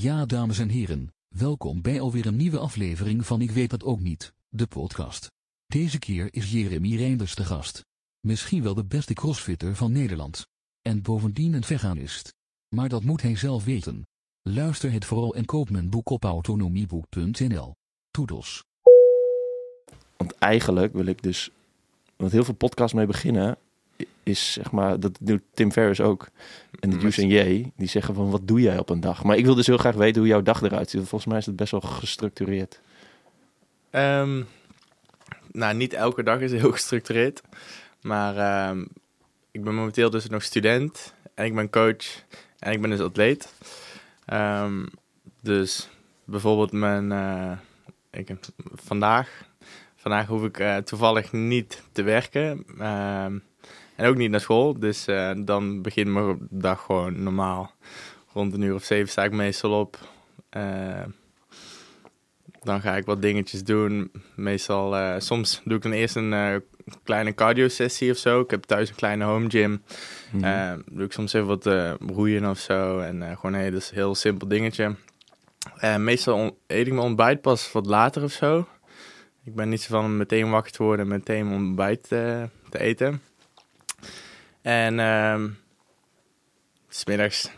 Ja, dames en heren, welkom bij alweer een nieuwe aflevering van Ik weet het ook niet, de podcast. Deze keer is Jeremy Reinders de gast. Misschien wel de beste crossfitter van Nederland. En bovendien een veganist. Maar dat moet hij zelf weten. Luister het vooral en koop mijn boek op autonomieboek.nl. Toedels. Want eigenlijk wil ik dus, wat heel veel podcasts mee beginnen, is zeg maar, dat doet Tim Ferriss ook. En de Juice en J, die zeggen van, wat doe jij op een dag? Maar ik wil dus heel graag weten hoe jouw dag eruit ziet. Volgens mij is het best wel gestructureerd. Ehm, nou, niet elke dag is heel gestructureerd. Maar ehm, ik ben momenteel dus nog student. En ik ben coach. En ik ben dus atleet. Ehm, dus bijvoorbeeld mijn... eh, ik, vandaag... Vandaag hoef ik eh, toevallig niet te werken. En ook niet naar school. Dus eh, dan begint mijn dag gewoon normaal. Rond een uur of zeven sta ik meestal op. Eh, dan ga ik wat dingetjes doen. Meestal, eh, soms doe ik dan eerst een kleine cardio sessie of zo. Ik heb thuis een kleine home gym. Eh, doe ik soms even wat roeien of zo. En gewoon een heel, heel simpel dingetje. Meestal eet ik mijn ontbijt pas wat later of zo. Ik ben niet zo van meteen wakker te worden en meteen ontbijt te eten. En ehm smiddags...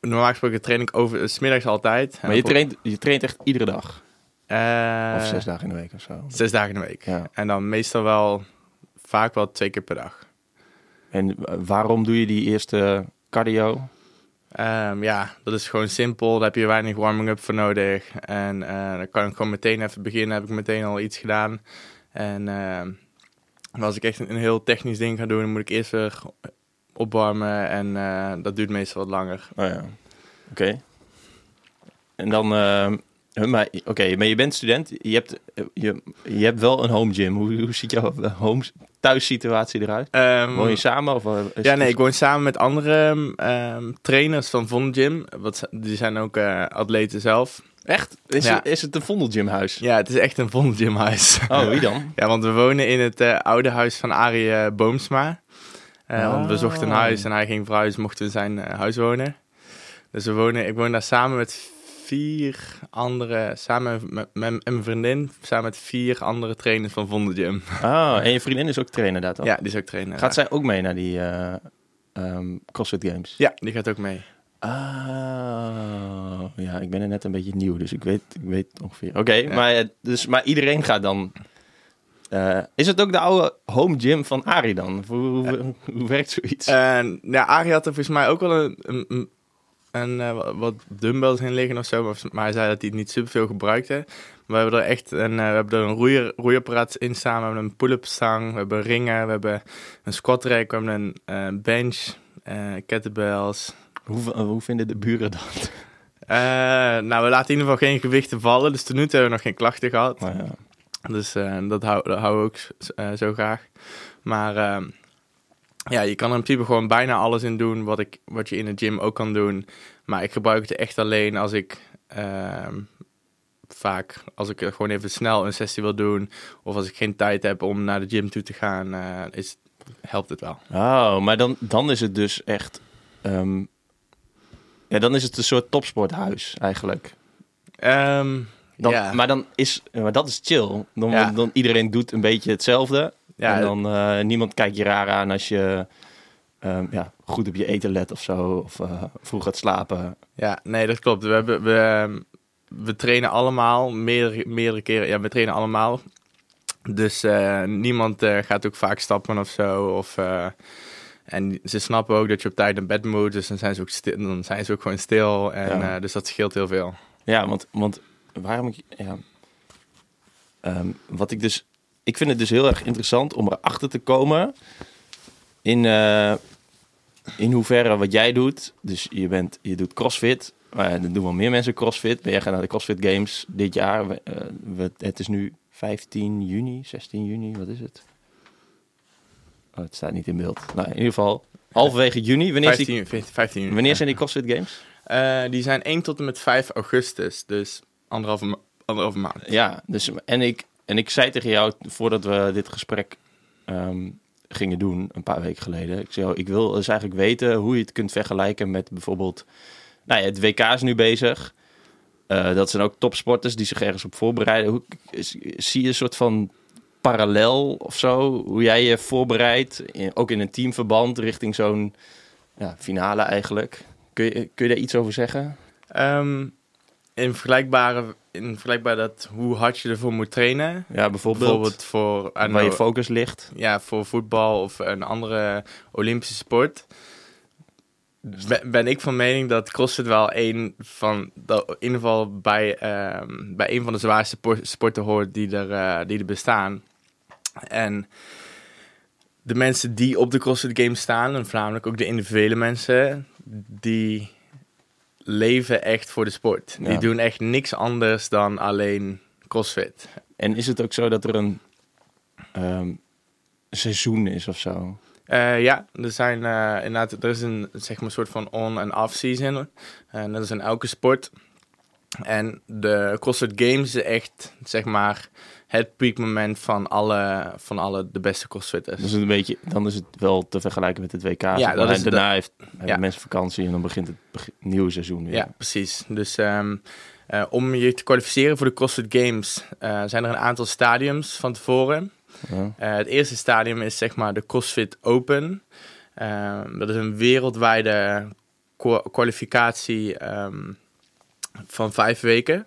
Normaal gesproken train ik over... Smiddags altijd. maar je traint, je traint echt iedere dag? Eh, of zes dagen in de week of zo? Zes dagen in de week. Ja. En dan meestal wel, vaak wel twee keer per dag. En eh, waarom doe je die eerste cardio? Ehm, ja, dat is gewoon simpel. Daar heb je weinig warming-up voor nodig. En eh, dan kan ik gewoon meteen even beginnen. Heb ik meteen al iets gedaan. En ehm, als ik echt een, heel technisch ding ga doen, moet ik eerst weer opwarmen. En eh, dat duurt meestal wat langer. Oh ja, oké. En dan, eh, maar oké, maar je bent student, je hebt, eh, je, je hebt wel een home gym. Hoe, hoe ziet jouw home thuissituatie eruit? Ehm, Woon je samen? Of, eh, Ja, nee, ik woon samen met andere ehm, trainers van Von Gym. Wat, die zijn ook eh, atleten zelf. Echt? Is, Ja. het, is het een vondelgymhuis? Ja, het is echt een Von Gym huis. Oh, wie dan? Ja, want we wonen in het oude huis van Arie Boomsma. Eh, Want we zochten een huis en hij ging verhuizen, mochten we zijn huis wonen. Dus we wonen, ik woon daar samen met vier andere, samen met, mijn vriendin, samen met vier andere trainers van Vonde Gym. Oh, en je vriendin is ook trainer daar dan? Ja, die is ook trainer. Gaat zij ook mee naar die ehm, CrossFit Games? Ja, die gaat ook mee. Ah, ja, ik ben er net een beetje nieuw, dus ik weet, ik weet ongeveer. Oké, maar, eh, dus, maar iedereen gaat dan. eh, is het ook de oude home gym van Arie dan? Hoe, hoe, hoe werkt zoiets? En ja, Arie had er volgens mij ook wel een, een, een, eh, wat- dumbbells in liggen of zo. Maar, maar hij zei dat hij het niet superveel gebruikte. Maar we hebben er echt een, eh, we hebben er een roeier, roeiapparaat in staan. We hebben een pull-up stang. We hebben ringen. We hebben een squat rack. We hebben een eh, bench. kettlebells. hoe, hoe vinden de buren dat? Nou, we laten in ieder geval geen gewichten vallen. Dus tot nu toe hebben we nog geen klachten gehad. Nou ja. Dus dat, hou, dat houden we ook zo graag. Maar ehm, ja, je kan er in principe gewoon bijna alles in doen wat, ik, wat je in de gym ook kan doen. Maar ik gebruik het echt alleen als ik ehm, vaak, als ik gewoon even snel een sessie wil doen. Of als ik geen tijd heb om naar de gym toe te gaan, eh, is, helpt het wel. Oh, maar dan, dan is het dus echt. ehm, ja, dan is het een soort topsporthuis eigenlijk. Ehm, Dan, ja, Maar dan is, maar dat is chill. Dan, Ja. dan iedereen doet een beetje hetzelfde. Ja, en dan eh, niemand kijkt je raar aan als je ehm, ja, goed op je eten let of zo. Of eh, vroeg gaat slapen. Ja, nee, dat klopt. We, hebben, we, ehm, we trainen allemaal, meerdere, meerdere keren. Ja, we trainen allemaal. Dus eh, niemand gaat ook vaak stappen of zo. Of, en ze snappen ook dat je op tijd naar bed moet. Dus dan zijn ze ook, stil, dan zijn ze ook gewoon stil. En, Ja. dus dat scheelt heel veel. Ja, want, want waarom ik. Ja, Ehm, wat ik dus. Ik vind het dus heel erg interessant om erachter te komen. In, eh, in hoeverre wat jij doet. Dus je, bent, je doet crossfit. Maar er doen wel meer mensen crossfit. Ben jij gaat naar de CrossFit Games dit jaar. We, eh, we- het is nu 15 juni, 16 juni, wat is het? Oh, het staat niet in beeld. Nou, in ieder geval, halverwege juni. Wanneer, is die, 15, 15, 15 juni. wanneer zijn die CrossFit Games? Eh, die zijn 1 tot en met 5 augustus. Dus anderhalve, anderhalve maand. Ja, dus, en, ik, en ik zei tegen jou, voordat we dit gesprek ehm, gingen doen, een paar weken geleden. Ik zei, oh, ik wil dus eigenlijk weten hoe je het kunt vergelijken met bijvoorbeeld... Nou ja, het WK is nu bezig. Eh, dat zijn ook topsporters die zich ergens op voorbereiden. Hoe, zie je een soort van parallel of zo? Hoe jij je voorbereidt, ook in een teamverband, richting zo'n ja, finale eigenlijk. Kun je, kun je daar iets over zeggen? Ehm, in vergelijkbare, in vergelijkbaar dat hoe hard je ervoor moet trainen. Ja, bijvoorbeeld, Bijvoorbeeld voor, waar je focus ligt. ja, voor voetbal of een andere Olympische sport. Ben, ben ik van mening dat CrossFit wel een van, dat in ieder geval bij, ehm, bij een van de zwaarste por- sporten hoort die er, eh, die er bestaan. En de mensen die op de CrossFit Games staan, en voornamelijk ook de individuele mensen, die leven echt voor de sport. Ja. Die doen echt niks anders dan alleen CrossFit. En is het ook zo dat er een ehm, seizoen is of zo? Eh, ja, er zijn eh, inderdaad, er is een zeg maar, soort van on- en off-season. En dat is in elke sport. En de CrossFit Games is echt, zeg maar, het piekmoment van alle, van alle de beste CrossFitters. Dus een beetje, dan is het wel te vergelijken met het WK. Ja, dat is daarna heeft, ja. mensen vakantie en dan begint het nieuwe seizoen weer. Ja, precies. Dus ehm, eh, om je te kwalificeren voor de CrossFit Games eh, zijn er een aantal stadiums van tevoren. Ja. Eh, het eerste stadium is zeg maar de CrossFit Open. Ehm, dat is een wereldwijde kwa- kwalificatie ehm, van vijf weken.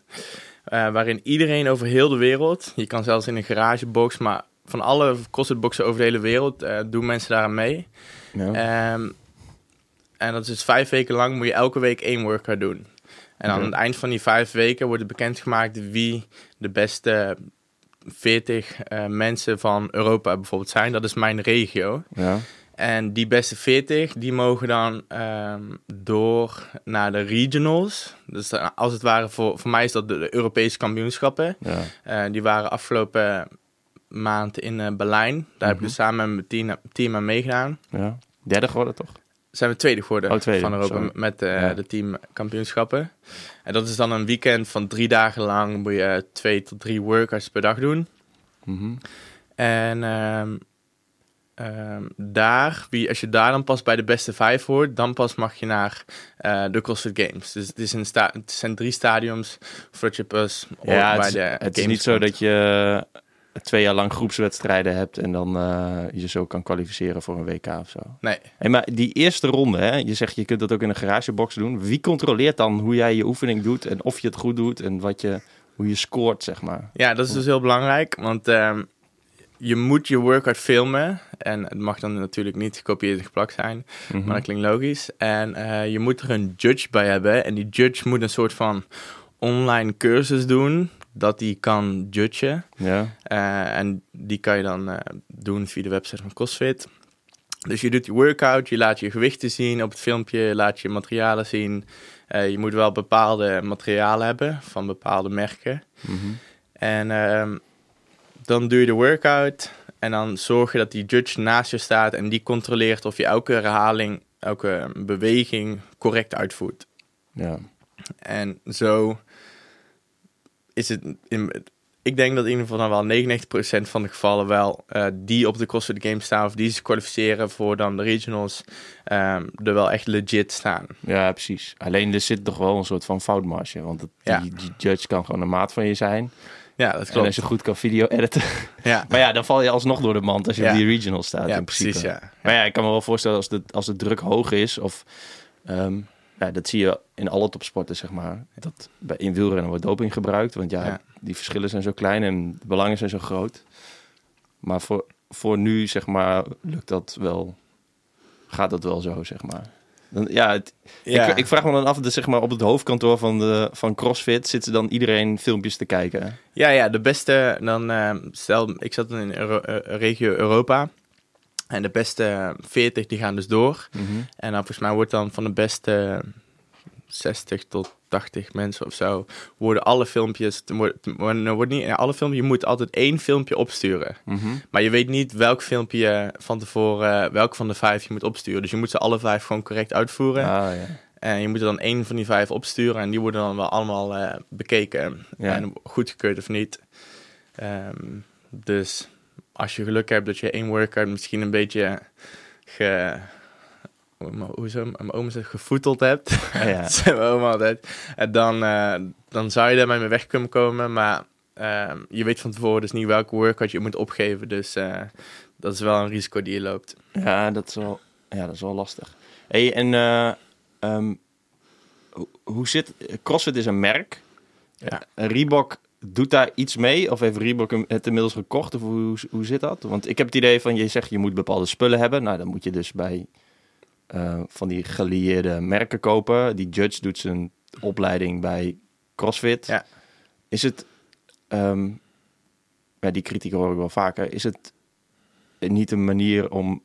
Eh, waarin iedereen over heel de wereld, je kan zelfs in een garagebox, maar van alle CrossFit-boxen over de hele wereld eh, doen mensen daaraan mee. Ja. Ehm, en dat is dus vijf weken lang moet je elke week één workout doen. En aan het eind van die vijf weken wordt het bekendgemaakt wie de beste 40 eh, mensen van Europa bijvoorbeeld zijn. Dat is mijn regio. ja. En die beste 40, die mogen dan ehm, door naar de regionals. Dus dan, als het ware, voor, voor mij is dat de, de Europese kampioenschappen. ja. Eh, die waren afgelopen maand in eh, Berlijn. Daar heb ik Mhm. dus samen met mijn team, team aan meegedaan. ja. Derde geworden toch? Zijn we tweede geworden Oh, tweede, van Europa sorry. met eh, Ja. de teamkampioenschappen. En dat is dan een weekend van drie dagen lang. Moet je twee tot drie workouts per dag doen. Mhm. En ehm, ehm, daar, wie, als je daar dan pas bij de beste vijf hoort, dan pas mag je naar eh, de CrossFit Games. Dus het, is een sta het zijn drie stadiums voordat je pas Ja, bij het is, de het is niet zo dat je twee jaar lang groepswedstrijden hebt en dan eh, je zo kan kwalificeren voor een WK of zo. Nee, Hey, maar die eerste ronde, hè, je zegt je kunt dat ook in een garagebox doen. Wie controleert dan hoe jij je oefening doet en of je het goed doet en wat je, hoe je scoort, zeg maar? ja, dat is dus heel belangrijk, want ehm, je moet je workout filmen. En het mag dan natuurlijk niet gekopieerd en geplakt zijn. Mhm. Maar dat klinkt logisch. En eh, je moet er een judge bij hebben. En die judge moet een soort van online cursus doen. Dat die kan judgen. Ja, Eh, en die kan je dan eh, doen via de website van CrossFit. Dus je doet je workout, je laat je gewichten zien op het filmpje, je laat je materialen zien. Je moet wel bepaalde materialen hebben van bepaalde merken. Mhm. En ehm, dan doe je de workout en dan zorg je dat die judge naast je staat en die controleert of je elke herhaling, elke beweging correct uitvoert. ja. En zo is het. In, ik denk dat in ieder geval dan wel 99% van de gevallen wel eh, die op de CrossFit Games staan of die zich kwalificeren voor dan de regionals ehm, er wel echt legit staan. ja, precies. Alleen er zit toch wel een soort van foutmarge, want het, Ja. die, die judge kan gewoon een maat van je zijn. Ja, dat En als klopt. je goed kan video editen. Ja, maar ja, dan val je alsnog door de mand als je Ja. op die regional staat ja in principe. precies. Ja. Maar ja, ik kan me wel voorstellen als de, als de druk hoog is, of ehm, ja, dat zie je in alle topsporten, zeg maar. Dat bij, in wielrennen wordt doping gebruikt, want ja, Ja. die verschillen zijn zo klein en de belangen zijn zo groot. Maar voor, voor nu, zeg maar, lukt dat wel, gaat dat wel zo, zeg maar. Dan, ja, het, Ja. Ik, ik vraag me dan af, dat zeg maar op het hoofdkantoor van, de, van CrossFit zit dan iedereen filmpjes te kijken. Ja, ja, de beste, dan ehm, stel, ik zat in Euro- eh, regio Europa. En de beste 40 die gaan dus door. En dan volgens mij wordt dan van de beste 60 tot 80 mensen of zo, worden alle filmpjes, er wordt, niet, alle filmpjes, je moet altijd één filmpje opsturen. Mhm. Maar je weet niet welk filmpje je van tevoren, welk van de vijf je moet opsturen. Dus je moet ze alle vijf gewoon correct uitvoeren. Ah, ja. En je moet er dan één van die vijf opsturen. En die worden dan wel allemaal eh, bekeken. Ja. En goedgekeurd of niet. Ehm, dus als je geluk hebt dat je één workout misschien een beetje ge, hoe zo mijn oma zegt, gevoeteld hebt. Ja, zei mijn oma altijd. En dan, eh, dan zou je me weg kunnen komen. Maar eh, je weet van tevoren dus niet welke workout je moet opgeven. Dus eh, dat is wel een risico die je loopt. Ja, dat is wel, ja, dat is wel lastig. Hey, en eh, ehm, hoe, hoe zit... CrossFit is een merk. Ja. Reebok doet daar iets mee? Of heeft Reebok het inmiddels gekocht? Of hoe, hoe zit dat? Want ik heb het idee van, je zegt je moet bepaalde spullen hebben. Nou, dan moet je dus bij eh, van die gelieerde merken kopen. Die Judge doet zijn opleiding bij CrossFit. Ja. Is het... ehm, ja, die kritiek hoor ik wel vaker. Is het niet een manier om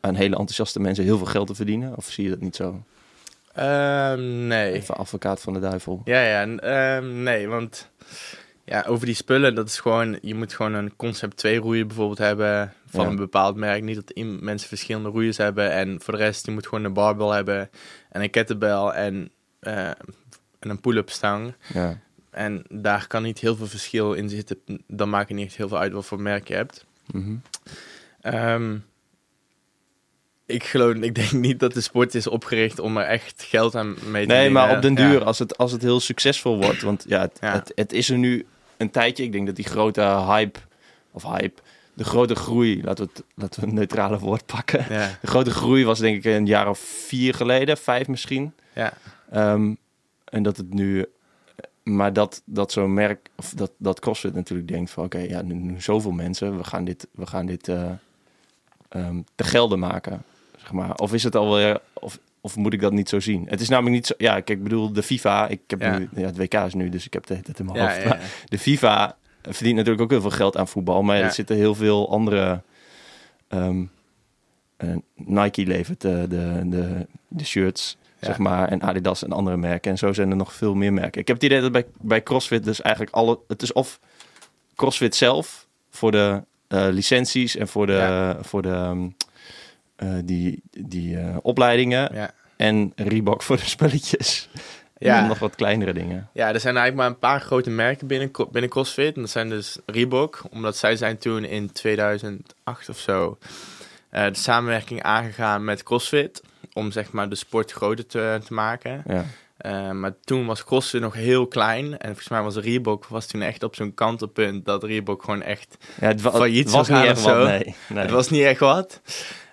aan hele enthousiaste mensen heel veel geld te verdienen? Of zie je dat niet zo? Ehm, nee. Even advocaat van de duivel. Ja, ja. ehm, nee, want ja, over die spullen, dat is gewoon... Je moet gewoon een concept 2 roeien bijvoorbeeld hebben van Ja. een bepaald merk. Niet dat mensen verschillende roeiers hebben. En voor de rest, je moet gewoon een barbell hebben en een kettlebell en, eh, en een pull-up stang. Ja. En daar kan niet heel veel verschil in zitten. Dan maakt het niet echt heel veel uit wat voor merk je hebt. Mhm. Ehm, ik geloof, ik denk niet dat de sport is opgericht om er echt geld aan mee te Nee, verdienen. maar op den Ja. duur, als, het, als het heel succesvol wordt. Want ja het, Ja. Het, het is er nu een tijdje. Ik denk dat die grote hype, of hype, de grote groei, laten we, het, laten we een neutrale woord pakken. Ja, De grote groei was denk ik een jaar of vier geleden, vijf misschien. ja, Ehm, en dat het nu. Maar dat, dat zo'n merk, of dat, dat CrossFit natuurlijk denkt van oké, ja, nu, nu zoveel mensen, we gaan dit, we gaan dit eh, ehm, te gelden maken. Zeg maar. Of is het alweer, of, of moet ik dat niet zo zien? Het is namelijk niet zo, ja, kijk, ik bedoel, de FIFA, ik heb Ja. nu, ja, het WK is nu, dus ik heb het in mijn hoofd. Maar de FIFA verdient natuurlijk ook heel veel geld aan voetbal, maar er zitten heel veel andere. ehm, eh, Nike levert de, de, de, de shirts, Ja. zeg maar, en Adidas en andere merken. En zo zijn er nog veel meer merken. Ik heb het idee dat bij, bij CrossFit dus eigenlijk alle... Het is of CrossFit zelf voor de eh, licenties en voor de, Ja. voor de ehm, eh, die, die eh, opleidingen. ja. En Reebok voor de spulletjes. Ja. En nog wat kleinere dingen. Ja, er zijn eigenlijk maar een paar grote merken binnen, binnen CrossFit. En dat zijn dus Reebok, omdat zij zijn toen in 2008 of zo eh, de samenwerking aangegaan met CrossFit. Om zeg maar de sport groter te, te maken. Ja. Eh, maar toen was CrossFit nog heel klein. En volgens mij was Reebok was toen echt op zo'n kantelpunt dat Reebok gewoon echt... Ja, het, wa- Failliet het was niet echt wat, nee. nee. Het was niet echt wat.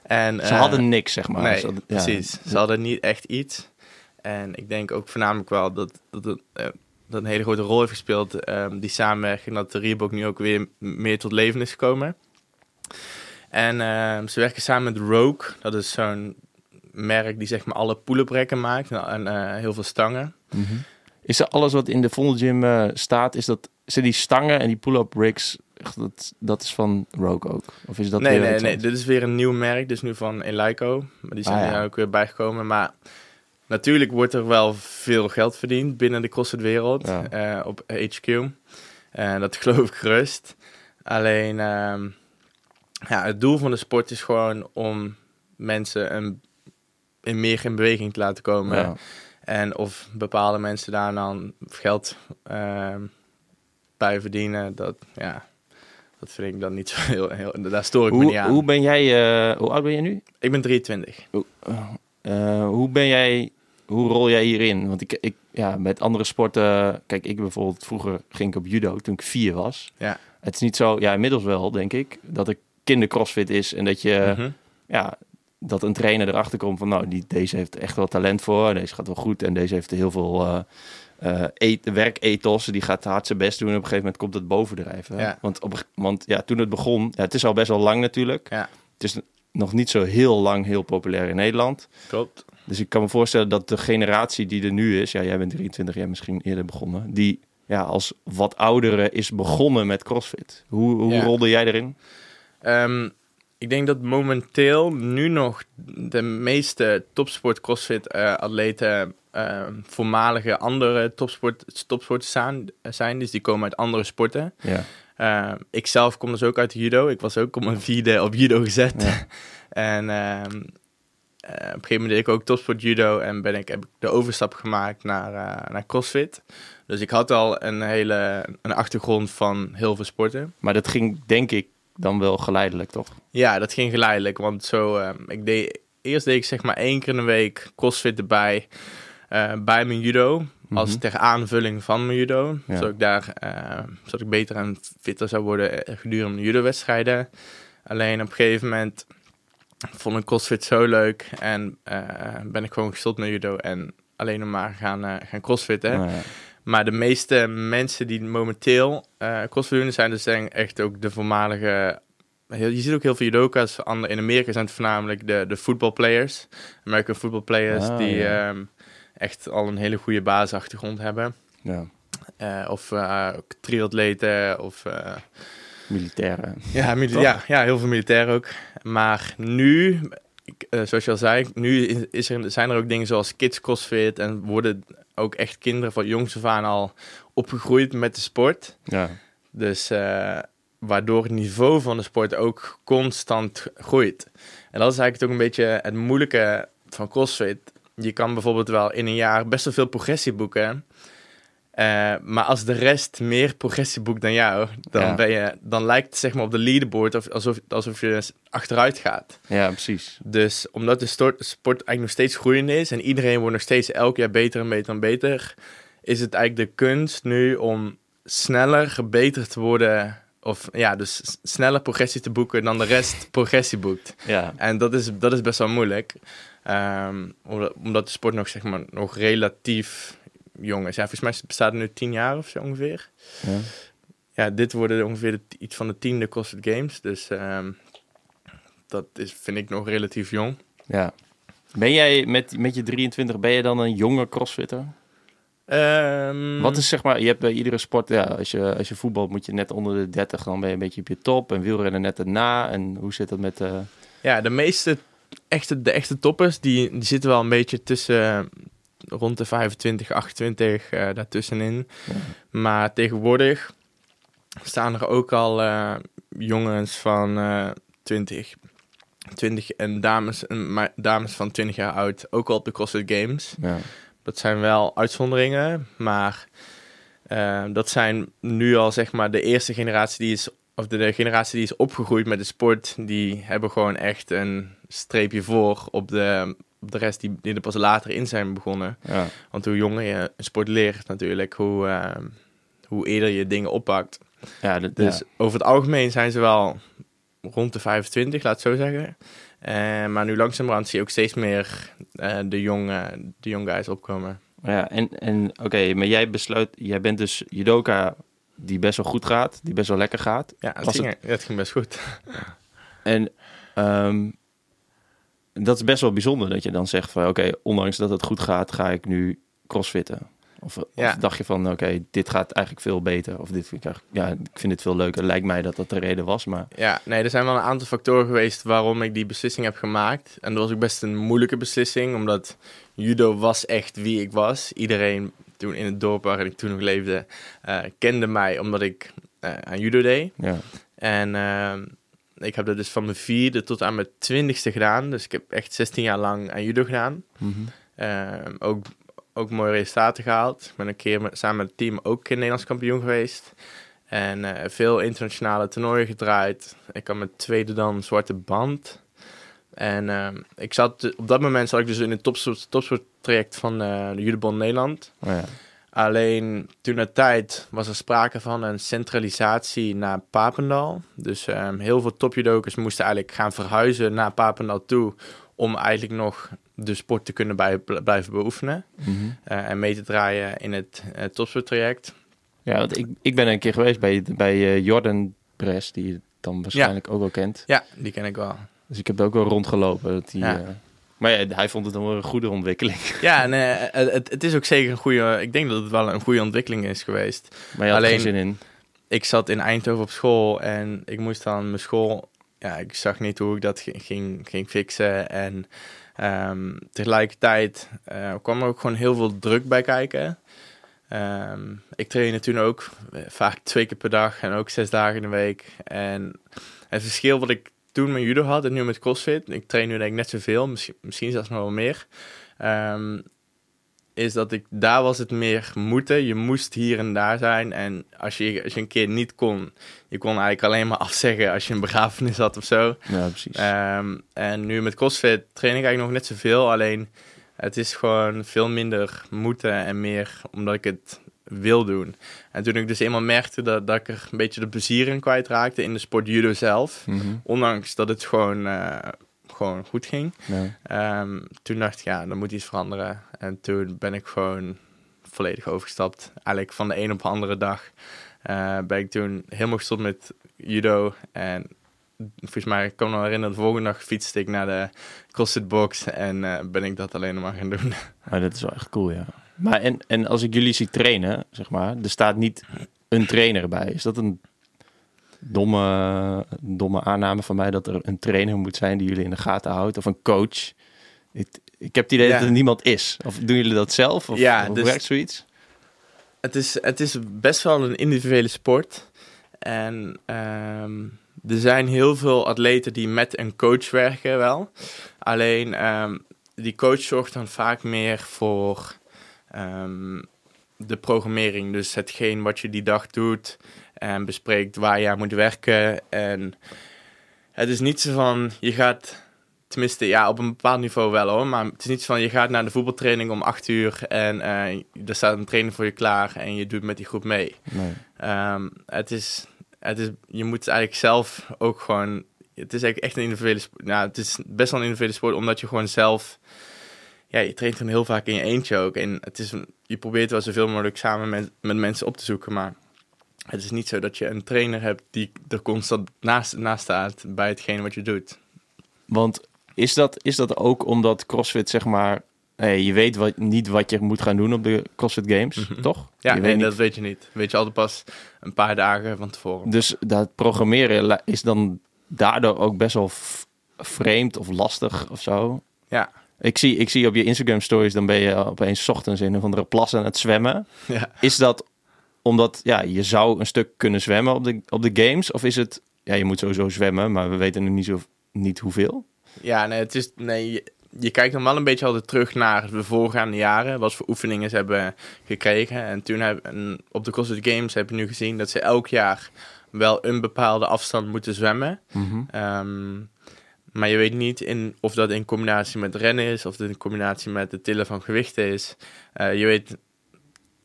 En, Ze eh, hadden niks, zeg maar. nee, Ze hadden- ja. precies. Ze hadden niet echt iets. En ik denk ook voornamelijk wel dat dat, eh, dat een hele grote rol heeft gespeeld. ehm, die samenwerking, dat de Reebok nu ook weer meer tot leven is gekomen. En ehm, ze werken samen met Rogue. Dat is zo'n merk die zeg maar alle pull-up rekken maakt. En eh, heel veel stangen. Mhm. Is er alles wat in de Vondel Gym staat, is dat, zijn die stangen en die pull-up rigs, echt, dat, dat is van Rogue ook? Of is dat nee, weer nee, nee. Dit is weer een nieuw merk. Dus nu van Eleiko. Maar die zijn Ah, ja. er ook weer bijgekomen. Maar natuurlijk wordt er wel veel geld verdiend binnen de CrossFit-wereld. Ja. eh, op HQ. En dat geloof ik gerust. Alleen, ehm, ja, het doel van de sport is gewoon om mensen een, in meer in beweging te laten komen. Ja. En of bepaalde mensen daar dan geld ehm, bij verdienen, dat, ja, dat vind ik dan niet zo heel... heel daar stoor ik me niet Hoe, aan. hoe ben jij, eh, hoe oud ben je nu? Ik ben 23. Eh, hoe ben jij, hoe rol jij hierin? Want ik, ik, ja, met andere sporten, kijk, ik bijvoorbeeld, vroeger ging ik op judo toen ik vier was. Ja. Het is niet zo, ja, inmiddels wel, denk ik, dat ik kindercrossfit is en dat je, Mhm. ja, dat een trainer erachter komt van, nou, die, deze heeft echt wel talent voor, deze gaat wel goed en deze heeft heel veel eh eh, et- werkethos, die gaat hard zijn best doen en op een gegeven moment komt het bovendrijven. Ja. Want, op, want ja, toen het begon, ja, het is al best wel lang natuurlijk. Ja. Het is nog niet zo heel lang heel populair in Nederland. Klopt. Dus ik kan me voorstellen dat de generatie die er nu is, ja, jij bent 23 jaar misschien eerder begonnen, die ja, als wat oudere is begonnen met CrossFit. Hoe, hoe Ja. rolde jij erin? Ehm, ik denk dat momenteel nu nog de meeste topsport crossfit eh, atleten voormalige andere topsport, topsporters zijn, zijn. Dus die komen uit andere sporten. Ja. Ehm, ik zelf kom dus ook uit judo. Ik was ook om een vierde op judo gezet. Ja. en ehm, eh, op een gegeven moment deed ik ook topsport judo en ben ik, heb ik de overstap gemaakt naar, eh, naar crossfit. Dus ik had al een hele een achtergrond van heel veel sporten. Maar dat ging denk ik dan wel geleidelijk, toch? Ja, dat ging geleidelijk. Want zo, ehm, ik deed eerst deed ik zeg maar één keer in de week crossfit erbij. Eh, bij mijn judo. Als Mhm. ter aanvulling van mijn judo. Ja. Zodat ik daar eh, zodat ik beter en fitter zou worden eh, gedurende de judo-wedstrijden. Alleen op een gegeven moment vond ik crossfit zo leuk. En ben ik gewoon gestopt met judo. En alleen nog maar gaan, gaan crossfitten. Nou ja. Maar de meeste mensen die momenteel eh crossfit doen, zijn dus denk echt ook de voormalige... Je ziet ook heel veel judoka's. In Amerika zijn het voornamelijk de, de voetbalplayers. American football players Ah, die ja. ehm, echt al een hele goede basisachtergrond hebben. ja. Eh, of ook triatleten of... eh, Militairen. ja, mili- ja, ja, heel veel militair ook. Maar nu, zoals je al zei, nu is- er, zijn er ook dingen zoals kids crossfit en worden ook echt kinderen van jongs af aan al opgegroeid met de sport. Ja. Dus waardoor het niveau van de sport ook constant groeit. En dat is eigenlijk ook een beetje het moeilijke van CrossFit. Je kan bijvoorbeeld wel in een jaar best wel veel progressie boeken. Eh, maar als de rest meer progressie boekt dan jou, dan, Ja. ben je, dan lijkt het zeg maar op de leaderboard of, alsof, alsof je achteruit gaat. ja, precies. Dus omdat de sport eigenlijk nog steeds groeiend is en iedereen wordt nog steeds elk jaar beter en beter en beter, is het eigenlijk de kunst nu om sneller, beter te worden. Of ja, dus sneller progressie te boeken dan de rest progressie boekt. Ja. En dat is, dat is best wel moeilijk. Ehm, omdat, omdat de sport nog, zeg maar, nog relatief jong is. Ja, volgens mij bestaat het nu tien jaar of zo ongeveer. ja. Ja, dit worden ongeveer de, iets van de tiende CrossFit Games. Dus ehm, dat is, vind ik nog relatief jong. Ja. Ben jij met, met je 23, ben je dan een jonge crossfitter? Ehm, Wat is zeg maar, je hebt bij iedere sport, ja, als je, als je voetbalt moet je net onder de 30, dan ben je een beetje op je top. En wielrennen net erna. En hoe zit dat met... eh Ja, de meeste echte, de echte toppers, die, die zitten wel een beetje tussen rond de 25, 28 eh, daartussenin. Ja. Maar tegenwoordig staan er ook al eh, jongens van eh 20, 20 en dames, en dames van 20 jaar oud ook al op de CrossFit Games. ja. Dat zijn wel uitzonderingen, maar dat zijn nu al zeg maar de eerste generatie die is, of de, de generatie die is opgegroeid met de sport, die hebben gewoon echt een streepje voor op de, op de rest die, die er pas later in zijn begonnen. ja. Want hoe jonger je een sport leert natuurlijk, hoe, eh, hoe eerder je dingen oppakt. Ja, dat- Dus ja. over het algemeen zijn ze wel rond de 25, laat het zo zeggen. Eh, maar nu langzamerhand zie je ook steeds meer eh, de, jonge, de young guys opkomen. Ja, en, en oké, maar jij besluit, jij bent dus judoka die best wel goed gaat, die best wel lekker gaat. Ja, het ging, ja, het ging best goed. En ehm, dat is best wel bijzonder dat je dan zegt van oké, ondanks dat het goed gaat, ga ik nu crossfitten. Of, Ja. of dacht je van oké, dit gaat eigenlijk veel beter. Of dit vind ik, ja, ik vind het veel leuker. Lijkt mij dat dat de reden was, maar Ja, nee, er zijn wel een aantal factoren geweest waarom ik die beslissing heb gemaakt. En dat was ook best een moeilijke beslissing, omdat judo was echt wie ik was. Iedereen toen in het dorp waarin ik toen nog leefde, eh, kende mij omdat ik eh, aan judo deed. ja. En ehm, ik heb dat dus van mijn vierde tot aan mijn twintigste gedaan. Dus ik heb echt 16 jaar lang aan judo gedaan. Mhm. Ehm, ook, ook mooie resultaten gehaald. Ik ben een keer met, samen met het team ook Nederlands kampioen geweest. En eh, veel internationale toernooien gedraaid. Ik had mijn tweede dan zwarte band. En ehm, ik zat, op dat moment zat ik dus in het topsport, topsporttraject van eh, de Judebond Nederland. Oh ja. Alleen toen de tijd was er sprake van een centralisatie naar Papendal. Dus ehm, heel veel topjudokers moesten eigenlijk gaan verhuizen naar Papendal toe. Om eigenlijk nog de sport te kunnen bij, blijven beoefenen. Mhm. eh, en mee te draaien in het uh, topsporttraject. ja, want ik, ik ben een keer geweest bij, bij eh, Jordan Press, die je dan waarschijnlijk ook wel kent. Ja, die ken ik wel. Dus ik heb er ook wel rondgelopen. Dat die, Ja. eh, maar ja, hij vond het dan wel een goede ontwikkeling. Ja, eh, het, het is ook zeker een goede... Ik denk dat het wel een goede ontwikkeling is geweest. Maar je had er Alleen- geen zin in. ik zat in Eindhoven op school en ik moest dan mijn school. Ja, ik zag niet hoe ik dat ging, ging, fixen. En ehm, tegelijkertijd eh, kwam er ook gewoon heel veel druk bij kijken. Ehm, ik trainde toen ook vaak twee keer per dag en ook zes dagen in de week. En het verschil wat ik toen met judo had en nu met crossfit, ik train nu denk ik net zoveel, misschien, misschien zelfs nog wel meer. Ehm, is dat ik daar was het meer moeten. Je moest hier en daar zijn. En als je, als je een keer niet kon, je kon eigenlijk alleen maar afzeggen als je een begrafenis had of zo. Ja, precies. Ehm, en nu met CrossFit train ik eigenlijk nog net zoveel. Alleen het is gewoon veel minder moeten en meer omdat ik het wil doen. En toen ik dus eenmaal merkte dat, dat ik er een beetje de plezier in kwijtraakte in de sport judo zelf. Mhm. Ondanks dat het gewoon, eh, gewoon goed ging. Ja. Ehm, toen dacht ik, ja, er moet iets veranderen. En toen ben ik gewoon volledig overgestapt. Eigenlijk van de een op de andere dag eh, ben ik toen helemaal gestopt met judo. En volgens mij, ik kan me herinneren, de volgende dag fietste ik naar de CrossFit box. En eh, ben ik dat alleen nog maar gaan doen. Maar dat is wel echt cool, ja. Maar en, en als ik jullie zie trainen, zeg maar, er staat niet een trainer bij. Is dat een domme, domme aanname van mij dat er een trainer moet zijn die jullie in de gaten houdt? Of een coach? Ik, ik heb het idee Ja. dat er niemand is. Of doen jullie dat zelf? Of, Ja, dus- werkt zoiets? Het is, het is best wel een individuele sport. En ehm, er zijn heel veel atleten die met een coach werken wel. Alleen ehm, die coach zorgt dan vaak meer voor ehm, de programmering. Dus hetgeen wat je die dag doet en bespreekt waar je aan moet werken. En het is niet zo van je gaat Tenminste, ja, op een bepaald niveau wel hoor. Maar het is niet zo van je gaat naar de voetbaltraining om 8 uur en eh, er staat een trainer voor je klaar en je doet met die groep mee. Nee. Ehm, het is, het is, je moet eigenlijk zelf ook gewoon. Het is eigenlijk echt een individuele sport. Nou, het is best wel een individuele sport, omdat je gewoon zelf. Ja, je traint gewoon heel vaak in je eentje ook. En het is, je probeert wel zoveel mogelijk samen met, met mensen op te zoeken. Maar het is niet zo dat je een trainer hebt die er constant naast, naast staat bij hetgeen wat je doet. Want is dat, is dat ook omdat CrossFit, zeg maar... Hey, je weet wat, niet wat je moet gaan doen op de CrossFit Games, Mhm. toch? Ja, je nee, weet dat weet je niet. Weet je altijd pas een paar dagen van tevoren. Dus dat programmeren is dan daardoor ook best wel vreemd of lastig of zo. Ja. Ik zie, ik zie op je Instagram stories, dan ben je opeens ochtends in een of andere plas aan het zwemmen. Ja. Is dat omdat ja, je zou een stuk kunnen zwemmen op de, op de games? Of is het, ja, je moet sowieso zwemmen, maar we weten nog niet, zo, niet hoeveel? Ja, nee, het is, nee je, je kijkt dan wel een beetje altijd terug naar de voorgaande jaren. Wat voor oefeningen ze hebben gekregen. En toen heb, en op de CrossFit Games heb je nu gezien dat ze elk jaar wel een bepaalde afstand moeten zwemmen. Ehm, maar je weet niet in, of dat in combinatie met rennen is, of dat in combinatie met het tillen van gewichten is. Eh, je weet,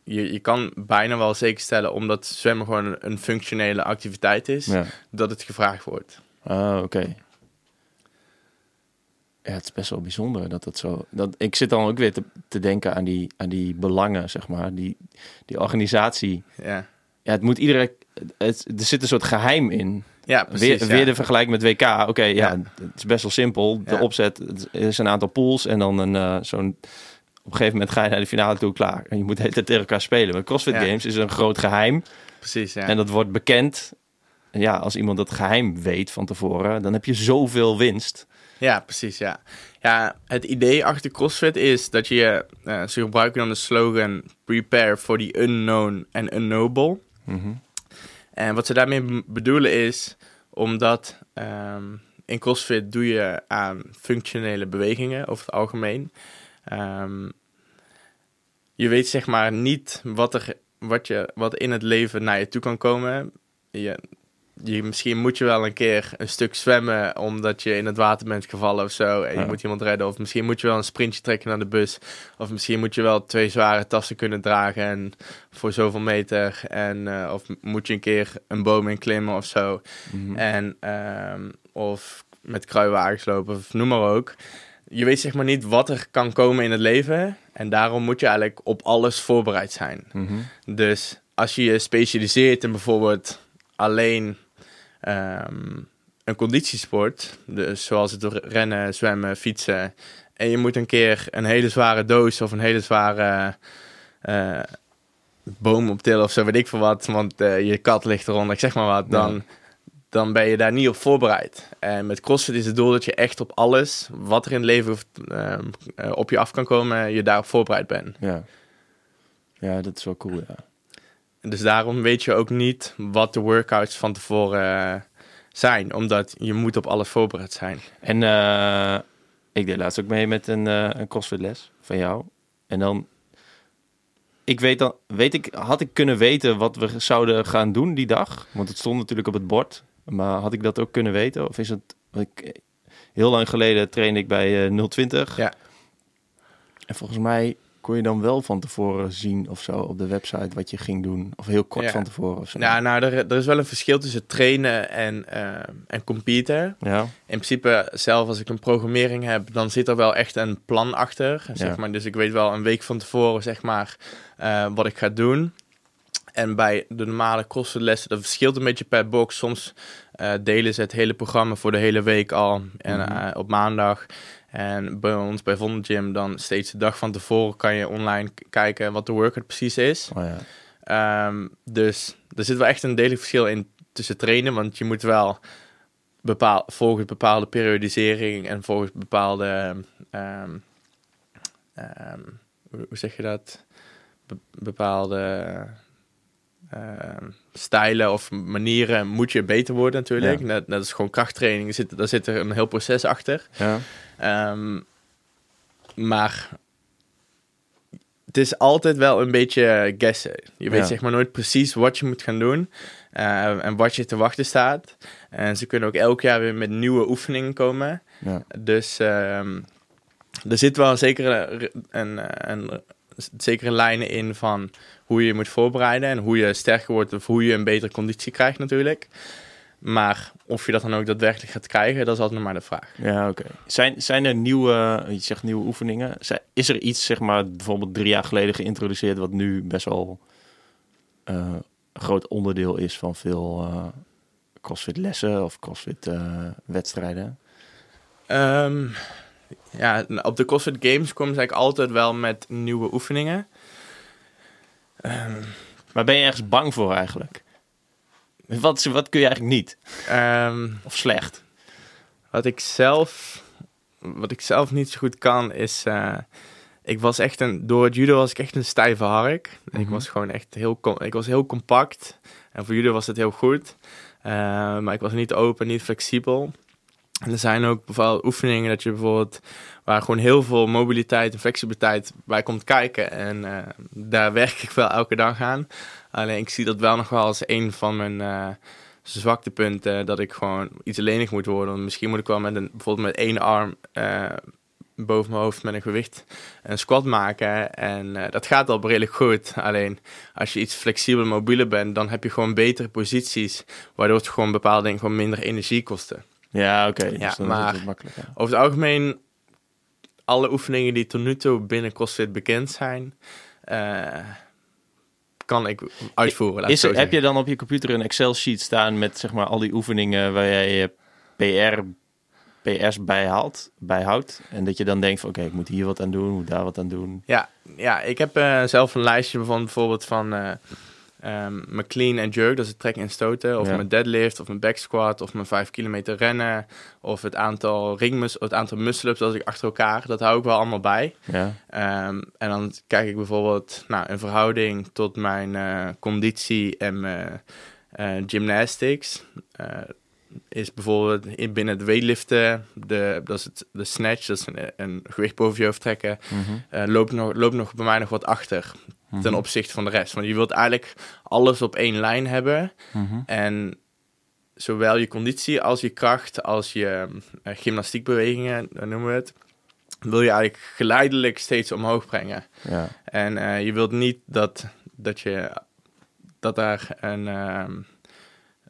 je, je kan bijna wel zeker stellen, omdat zwemmen gewoon een, functionele activiteit is, Ja. dat het gevraagd wordt. Ah, oké. Ja, het is best wel bijzonder dat dat zo... Dat, ik zit dan ook weer te, te denken aan die, aan die belangen, zeg maar. Die, die organisatie. Ja, Ja, het moet iedere... Het, er zit een soort geheim in. Ja precies. weer, ja. weer de vergelijking met WK. Oké, ja, Ja. het is best wel simpel. De opzet het is een aantal pools en dan een eh, zo'n... Op een gegeven moment ga je naar de finale toe, klaar. En je moet de hele tijd tegen elkaar spelen. Maar CrossFit Ja. Games is een groot geheim. Precies, ja. En dat wordt bekend. En ja, als iemand dat geheim weet van tevoren, dan heb je zoveel winst. Ja, precies, ja. Ja, het idee achter CrossFit is dat je, eh, ze gebruiken dan de slogan Prepare for the unknown and unknowable. En wat ze daarmee bedoelen is, omdat ehm, in CrossFit doe je aan functionele bewegingen over het algemeen. Ehm, je weet zeg maar niet wat er, wat, je, wat in het leven naar je toe kan komen. Je, je, misschien moet je wel een keer een stuk zwemmen omdat je in het water bent gevallen of zo. En je Ja. moet iemand redden. Of misschien moet je wel een sprintje trekken naar de bus. Of misschien moet je wel twee zware tassen kunnen dragen en voor zoveel meter. En, eh, of moet je een keer een boom in klimmen of zo. En, ehm, of met kruiwagens lopen, of noem maar ook. Je weet zeg maar niet wat er kan komen in het leven. En daarom moet je eigenlijk op alles voorbereid zijn. Mhm. Dus als je je specialiseert in bijvoorbeeld alleen ehm, een conditiesport, dus zoals het rennen, zwemmen, fietsen, en je moet een keer een hele zware doos of een hele zware eh, boom optillen of zo, weet ik veel wat, want eh, je kat ligt eronder, ik zeg maar wat, dan, Ja. dan ben je daar niet op voorbereid. En met CrossFit is het doel dat je echt op alles wat er in het leven ehm, eh, op je af kan komen, je daarop voorbereid bent. Ja. ja, dat is wel cool, ja. Dus daarom weet je ook niet wat de workouts van tevoren eh, zijn. Omdat je moet op alles voorbereid zijn. En eh, ik deed laatst ook mee met een, eh een CrossFit les van jou. En dan ik weet dan, weet ik, had ik kunnen weten wat we zouden gaan doen die dag? Want het stond natuurlijk op het bord. Maar had ik dat ook kunnen weten? Of is het, ik, heel lang geleden trainde ik bij eh 020. Ja. En volgens mij kon je dan wel van tevoren zien of zo op de website wat je ging doen. Of heel kort Ja. van tevoren of zo. Ja, nou, er, er is wel een verschil tussen trainen en, eh, en competen. Ja, In principe, zelf als ik een programmering heb, dan zit er wel echt een plan achter. Zeg Ja. maar. Dus ik weet wel een week van tevoren, zeg maar, eh, wat ik ga doen. En bij de normale kostenlessen, dat verschilt een beetje per box. Soms eh, delen ze het hele programma voor de hele week al en, Mhm. op maandag. En bij ons, bij Vondel Gym, dan steeds de dag van tevoren kan je online kijken wat de workout precies is. oh ja. Ehm, dus er zit wel echt een degelijk verschil in tussen trainen, want je moet wel bepaal, volgens bepaalde periodisering en volgens bepaalde, ehm, ehm, hoe, zeg je dat? Be- bepaalde stijlen of manieren moet je beter worden natuurlijk. Ja. Net, net als gewoon krachttraining, zit, daar zit er een heel proces achter. ja. Ehm, maar het is altijd wel een beetje guessen. Je weet Ja. zeg maar nooit precies wat je moet gaan doen eh, en wat je te wachten staat. En ze kunnen ook elk jaar weer met nieuwe oefeningen komen. ja. Dus ehm, er zit wel een zekere, een, een, een, zekere lijnen in van hoe je je moet voorbereiden en hoe je sterker wordt of hoe je een betere conditie krijgt natuurlijk. Maar of je dat dan ook daadwerkelijk gaat krijgen, dat is altijd nog maar de vraag. Ja, oké. Zijn, zijn er nieuwe, je zegt nieuwe oefeningen. Is er iets, zeg maar, bijvoorbeeld drie jaar geleden geïntroduceerd, wat nu best wel eh, een groot onderdeel is van veel eh CrossFit lessen of CrossFit eh, wedstrijden? Ehm, ja, op de CrossFit Games komen ze eigenlijk altijd wel met nieuwe oefeningen. Ehm, Maar ben je ergens bang voor eigenlijk? Wat, wat kun je eigenlijk niet? ehm, Of slecht? wat ik zelf, wat ik zelf niet zo goed kan is, eh, ik was echt een, door het judo was ik echt een stijve hark. Ik Mhm. was gewoon echt heel, ik was heel compact en voor judo was het heel goed. Eh, maar ik was niet open, niet flexibel. Er zijn ook bepaalde oefeningen dat je bijvoorbeeld waar gewoon heel veel mobiliteit en flexibiliteit bij komt kijken. En eh, daar werk ik wel elke dag aan. Alleen ik zie dat wel nog wel als een van mijn eh zwaktepunten. Dat ik gewoon iets lenig moet worden. Want misschien moet ik wel met een, bijvoorbeeld met één arm eh, boven mijn hoofd met een gewicht een squat maken. En dat gaat al redelijk goed. Alleen als je iets flexibeler, mobieler bent, dan heb je gewoon betere posities. Waardoor het gewoon bepaalde dingen gewoon minder energie kosten. Ja, oké. Ja, dus dan maar- makkelijker. Over het algemeen, alle oefeningen die tot nu toe binnen CrossFit bekend zijn, eh, kan ik uitvoeren. ik Is heb je dan op je computer een Excel-sheet staan met zeg maar al die oefeningen waar jij je PR, PR's bijhaalt, bijhoudt? En dat je dan denkt van oké, ik moet hier wat aan doen, moet daar wat aan doen. Ja, ja ik heb eh, zelf een lijstje van bijvoorbeeld van eh, ehm, mijn clean en jerk, dat is het trekken en stoten, of Ja. mijn deadlift, of mijn back squat, of mijn 5 kilometer rennen, of het aantal ringmus, het aantal muscle-ups dat ik achter elkaar, dat hou ik wel allemaal bij. Ja, Ehm, en dan kijk ik bijvoorbeeld nou, een verhouding tot mijn eh, conditie en mijn eh, gymnastics. Eh, is bijvoorbeeld in, binnen het weightliften, de, dat is het, de snatch, dat is een, een gewicht boven je hoofd trekken, eh, loopt, nog, loopt nog bij mij nog wat achter ten Mhm. opzichte van de rest. Want je wilt eigenlijk alles op één lijn hebben. Mhm. En zowel je conditie als je kracht, als je eh, gymnastiekbewegingen, eh, noemen we het, wil je eigenlijk geleidelijk steeds omhoog brengen. Ja. En eh, je wilt niet dat, dat, je, dat, daar een, ehm,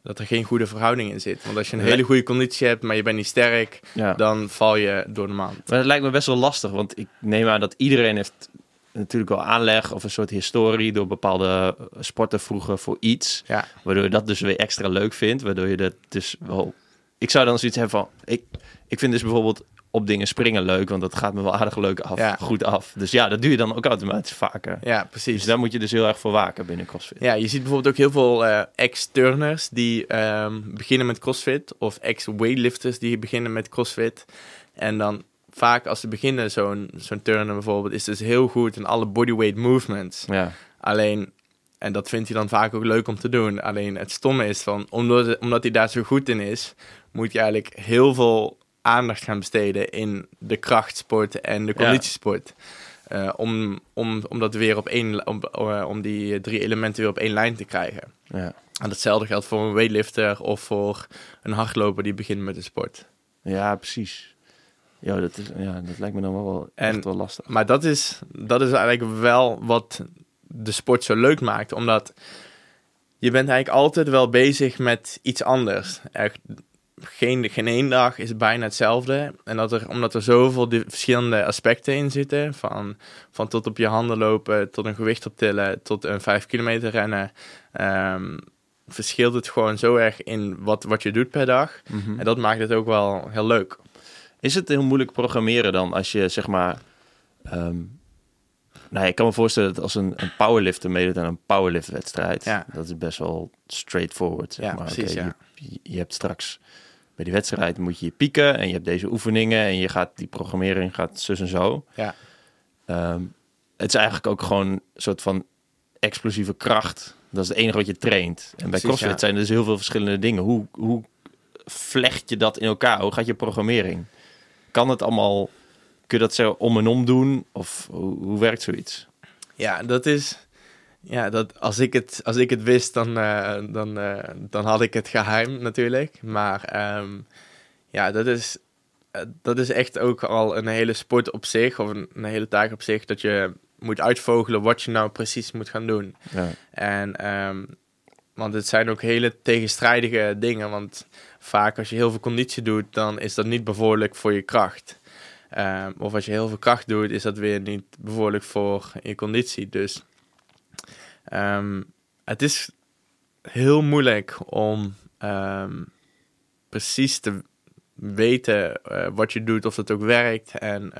dat er geen goede verhouding in zit. Want als je een hele goede conditie hebt, maar je bent niet sterk, ja. dan val je door de maand. Maar het lijkt me best wel lastig, want ik neem aan dat iedereen heeft natuurlijk wel aanleg of een soort historie door bepaalde eh, sporten vroeger voor iets. Ja. Waardoor je dat dus weer extra leuk vindt. Waardoor je dat dus wel... Ik zou dan zoiets hebben van... Ik, ik vind dus bijvoorbeeld op dingen springen leuk, want dat gaat me wel aardig leuk af, Ja. goed af. Dus ja, dat doe je dan ook automatisch vaker. Ja, precies. Dus daar moet je dus heel erg voor waken binnen CrossFit. Ja, je ziet bijvoorbeeld ook heel veel eh, ex-turners die ehm, beginnen met CrossFit. Of ex-weightlifters die beginnen met CrossFit. En dan vaak als ze beginnen, zo'n zo'n turner bijvoorbeeld, is dus heel goed in alle bodyweight movements. Ja, Alleen, en dat vindt hij dan vaak ook leuk om te doen. Alleen het stomme is van, omdat, omdat hij daar zo goed in is, moet je eigenlijk heel veel aandacht gaan besteden in de krachtsport en de Ja. conditiesport. eh, om, om, om dat weer op één, om, eh, om die drie elementen weer op één lijn te krijgen. Ja. En datzelfde geldt voor een weightlifter of voor een hardloper die begint met de sport. ja, precies. Ja dat, is, ja, dat lijkt me dan wel, wel En- echt wel lastig. Maar dat is, dat is eigenlijk wel wat de sport zo leuk maakt. Omdat je bent eigenlijk altijd wel bezig met iets anders. Echt, geen, geen één dag is bijna hetzelfde. En dat er, omdat er zoveel verschillende aspecten in zitten. Van, van tot op je handen lopen, tot een gewicht optillen, tot een vijf kilometer rennen. ehm, verschilt het gewoon zo erg in wat, wat je doet per dag. Mhm. En dat maakt het ook wel heel leuk. Is het heel moeilijk programmeren dan als je zeg maar. ehm, nou, ik kan me voorstellen dat als een, een powerlifter meedoet aan een powerliftwedstrijd, Ja. dat is best wel straightforward. Zeg Ja, maar. precies, ja. Je, je hebt straks bij die wedstrijd moet je je pieken en je hebt deze oefeningen en je gaat die programmering gaat zus en zo. Ja. Ehm, het is eigenlijk ook gewoon een soort van explosieve kracht. Dat is het enige wat je traint. En bij Precies, CrossFit ja. zijn er dus heel veel verschillende dingen. Hoe, hoe vlecht je dat in elkaar? Hoe gaat je programmering? Kan het allemaal... Kun je dat zo om en om doen? Of hoe, hoe werkt zoiets? Ja, dat is. Ja, dat, als, ik het, als ik het wist, dan, eh, dan, eh, dan had ik het geheim natuurlijk. Maar ehm, ja, dat is, eh, dat is echt ook al een hele sport op zich, of een, een hele taak op zich, dat je moet uitvogelen wat je nou precies moet gaan doen. Ja. En, ehm, want het zijn ook hele tegenstrijdige dingen. Want vaak als je heel veel conditie doet, dan is dat niet bevorderlijk voor je kracht. Ehm, of als je heel veel kracht doet, is dat weer niet bevorderlijk voor je conditie. Dus ehm, het is heel moeilijk om ehm, precies te weten eh, wat je doet, of dat ook werkt. En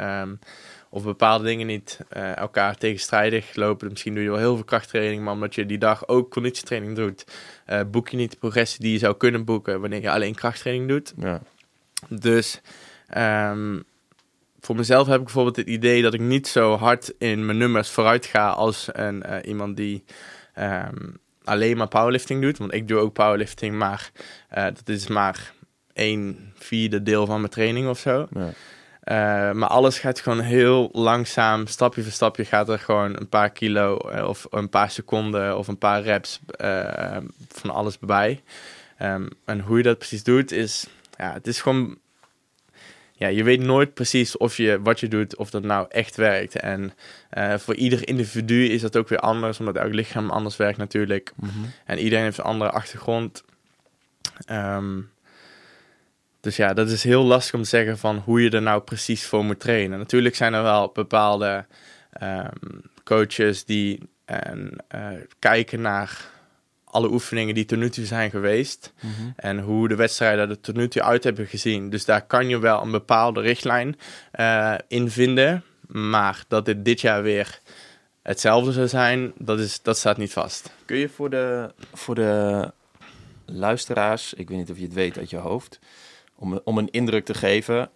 of bepaalde dingen niet eh, elkaar tegenstrijdig lopen. Misschien doe je wel heel veel krachttraining, maar omdat je die dag ook conditietraining doet, eh, boek je niet de progressie die je zou kunnen boeken wanneer je alleen krachttraining doet. Ja. Dus ehm, voor mezelf heb ik bijvoorbeeld het idee dat ik niet zo hard in mijn nummers vooruit ga als een, eh, iemand die ehm, alleen maar powerlifting doet. Want ik doe ook powerlifting, maar dat is maar een vierde deel van mijn training of zo. Ja. Eh, maar alles gaat gewoon heel langzaam, stapje voor stapje gaat er gewoon een paar kilo eh, of een paar seconden of een paar reps eh, van alles bij. Ehm, en hoe je dat precies doet is, ja, het is gewoon, ja, je weet nooit precies of je wat je doet, of dat nou echt werkt. En voor ieder individu is dat ook weer anders, omdat elk lichaam anders werkt natuurlijk. Mhm. En iedereen heeft een andere achtergrond. Ehm, dus ja, dat is heel lastig om te zeggen van hoe je er nou precies voor moet trainen. Natuurlijk zijn er wel bepaalde ehm, coaches die en, eh, kijken naar alle oefeningen die tot nu toe zijn geweest. Mhm. En hoe de wedstrijden er tot nu toe uit hebben gezien. Dus daar kan je wel een bepaalde richtlijn eh, in vinden. Maar dat dit dit jaar weer hetzelfde zou zijn, dat, is, dat staat niet vast. Kun je voor de, voor de luisteraars, ik weet niet of je het weet uit je hoofd, om, om een indruk te geven,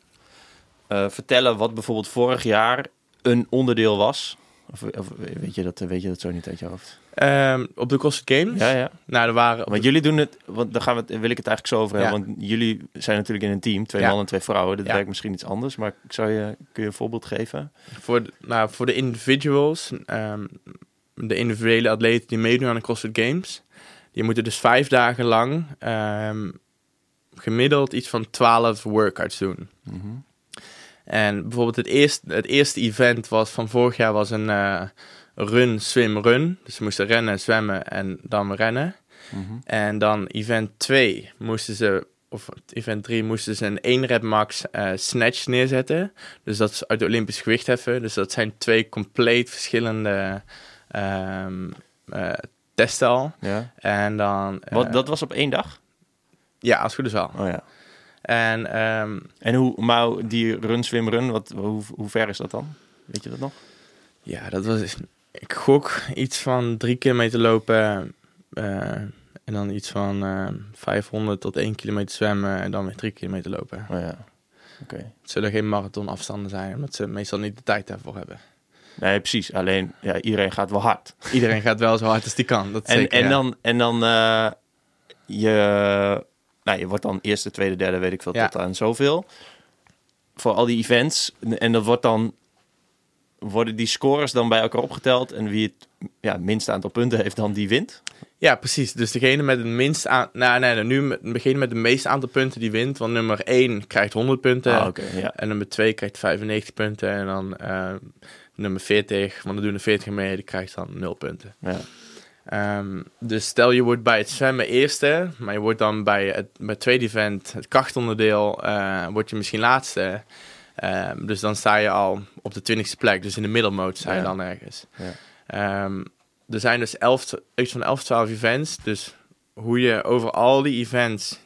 eh, vertellen wat bijvoorbeeld vorig jaar een onderdeel was? Of, of weet, je dat, weet je dat zo niet uit je hoofd? Ehm, op de CrossFit Games? Ja, ja. Nou, er waren... Want jullie doen het, want daar gaan we wil ik het eigenlijk zo over Ja. hebben. Want jullie zijn natuurlijk in een team, twee Ja. mannen en twee vrouwen. Dat Ja. werkt misschien iets anders, maar ik zou je, kun je een voorbeeld geven? Voor, de- nou, voor de individuals, ehm, de individuele atleten die meedoen aan de CrossFit Games, die moeten dus vijf dagen lang ehm, gemiddeld iets van 12 workouts doen. Mhm. En bijvoorbeeld het eerste, het eerste event was van vorig jaar was een eh, run, swim, run. Dus ze moesten rennen, zwemmen en dan rennen. Mhm. En dan event 2 moesten ze, of event 3 moesten ze een 1 rep max eh, snatch neerzetten. Dus dat is uit de Olympisch gewicht heffen. Dus dat zijn twee compleet verschillende ehm eh, testen al. Ja. En dan... eh, Wat, dat was op één dag? Ja, als het goed is wel. Oh ja. En ehm, En hoe, maar die run, swim, run, wat, hoe, hoe ver is dat dan? Weet je dat nog? ja, dat was... Ik gok iets van drie kilometer lopen... eh, en dan iets van eh 500 tot 1 kilometer zwemmen en dan weer 3 kilometer lopen. Oh ja. Oké. Het zullen geen marathonafstanden zijn, omdat ze meestal niet de tijd daarvoor hebben. Nee, precies. Alleen, ja, iedereen gaat wel hard. Iedereen gaat wel zo hard als die kan. Dat En, zeker, en ja. dan, en dan eh, je, nou, je wordt dan eerste, tweede, derde, weet ik veel, Ja. tot aan zoveel. Voor al die events. En dat wordt dan worden die scores dan bij elkaar opgeteld en wie het ja, minste aantal punten heeft dan die wint? Ja, precies. Dus degene met het minst aan... Nou, nee, nee, nu met- degene met het meeste aantal punten die wint. Want nummer 1 krijgt 100 punten. Ah, ja. En nummer 2 krijgt 95 punten. En dan eh, nummer 40, want er doen er 40 mee, die krijgt dan 0 punten. ja. Ehm, dus stel je wordt bij het zwemmen eerste, maar je wordt dan bij het, bij het tweede event, het krachtonderdeel, eh word je misschien laatste. Ehm, dus dan sta je al op de twintigste plek, dus in de middelmoot sta je Ja. dan ergens. Ja. Ehm, er zijn dus 11, iets van 11, 12 events, dus hoe je over al die events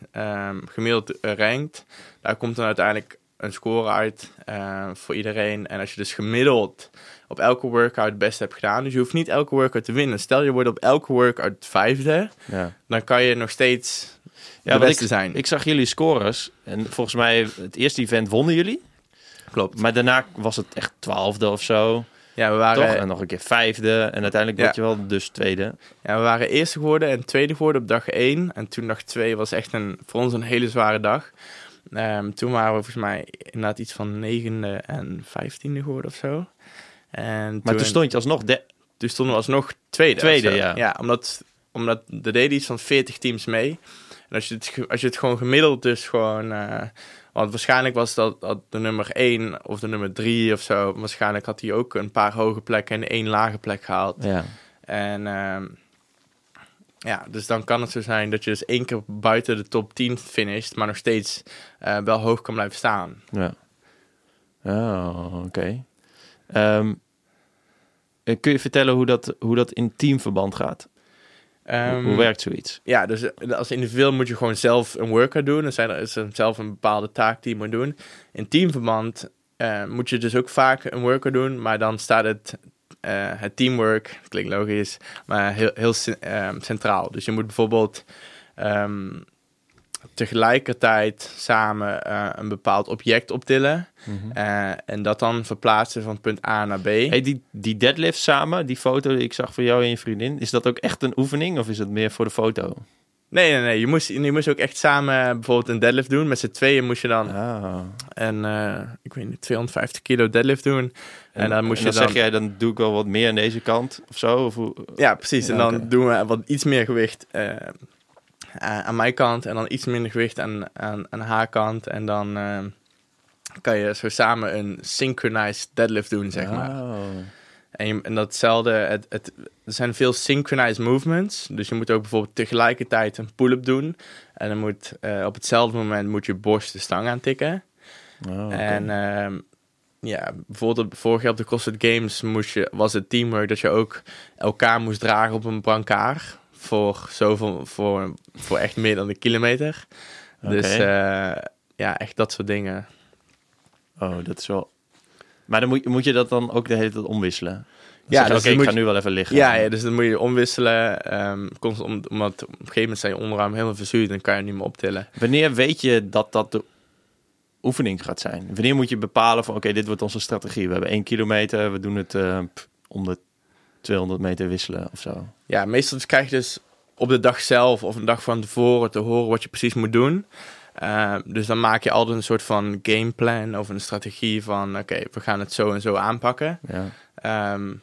gemiddeld eh, rankt, daar komt dan uiteindelijk een score uit eh, voor iedereen. En als je dus gemiddeld op elke workout het beste hebt gedaan, dus je hoeft niet elke workout te winnen. Stel je wordt op elke workout vijfde, ja. dan kan je nog steeds Ja, de beste ik, zijn. ik zag jullie scores en volgens mij het eerste event wonnen jullie. Klopt. Maar daarna was het echt twaalfde of zo, Ja, we waren, toch? En nog een keer vijfde en uiteindelijk Ja. word je wel dus tweede. ja, we waren eerste geworden en tweede geworden op dag 1. En toen dag 2 was echt een, voor ons een hele zware dag. Ehm, toen waren we volgens mij inderdaad iets van negende en vijftiende geworden of zo. En Maar toen stond je alsnog de... Toen stonden we alsnog tweede. Tweede, ja. Ja, omdat, omdat er deden iets van 40 teams mee. En als je het, als je het gewoon gemiddeld dus gewoon... eh, want waarschijnlijk was dat, dat de nummer 1 of de nummer 3 of zo... Waarschijnlijk had hij ook een paar hoge plekken en één lage plek gehaald. Ja. En ehm, ja, dus dan kan het zo zijn dat je dus één keer buiten de top 10 finisht... maar nog steeds eh, wel hoog kan blijven staan. Ja. Oh, oké. Ehm, eh, kun je vertellen hoe dat, hoe dat in teamverband gaat? Hoe- Ehm, hoe werkt zoiets? Ja, dus eh, als individueel moet je gewoon zelf een workout doen. Dan zijn er, is er zelf een bepaalde taak die je moet doen. In teamverband moet je dus ook vaak een workout doen. Maar dan staat het, het teamwork, klinkt logisch, maar heel, heel ehm, centraal. Dus je moet bijvoorbeeld ehm, tegelijkertijd samen eh, een bepaald object optillen. eh, en dat dan verplaatsen van punt A naar B. Hey, die, die deadlift samen, die foto die ik zag van jou en je vriendin, is dat ook echt een oefening of is het meer voor de foto? Nee, nee, nee. Je moest, je moest ook echt samen bijvoorbeeld een deadlift doen. Met z'n tweeën moest je dan Ah. En eh, ik weet niet, 250 kilo deadlift doen. En, dan moest en je dan, zeg jij, dan doe ik wel wat meer aan deze kant of zo? Of hoe? Ja, precies. En dan doen we wat iets meer gewicht eh, aan mijn kant. En dan iets minder gewicht aan, aan, aan haar kant. En dan eh, kan je zo samen een synchronized deadlift doen, zeg maar. En, je, en datzelfde, het, het, er zijn veel synchronized movements. Dus je moet ook bijvoorbeeld tegelijkertijd een pull-up doen. En dan moet eh, op hetzelfde moment moet je borst de stang aantikken. Oh. En ehm, ja, bijvoorbeeld vorig jaar op de CrossFit Games moest je, was het teamwork dat je ook elkaar moest dragen op een brancard. Voor, zoveel, voor, voor echt meer dan een kilometer. Dus eh, ja, echt dat soort dingen. Oh, dat is wel... Maar dan moet, moet je dat dan ook de hele tijd omwisselen? Ja, Ja, dus oké, ik ga je- nu wel even liggen. Ja, ja, dus dan moet je omwisselen. ehm constant, om- omdat op een gegeven moment zijn je onderarm helemaal verzuurd. Dan kan je niet meer optillen. Wanneer weet je dat dat de oefening gaat zijn? Wanneer moet je bepalen van, oké, dit wordt onze strategie. We hebben één kilometer, we doen het pff, om de 200 meter wisselen of zo. Ja, meestal krijg je dus op de dag zelf of een dag van tevoren te horen wat je precies moet doen. Uh, dus dan maak je altijd een soort van gameplan of een strategie van oké, we gaan het zo en zo aanpakken. Ja. Um,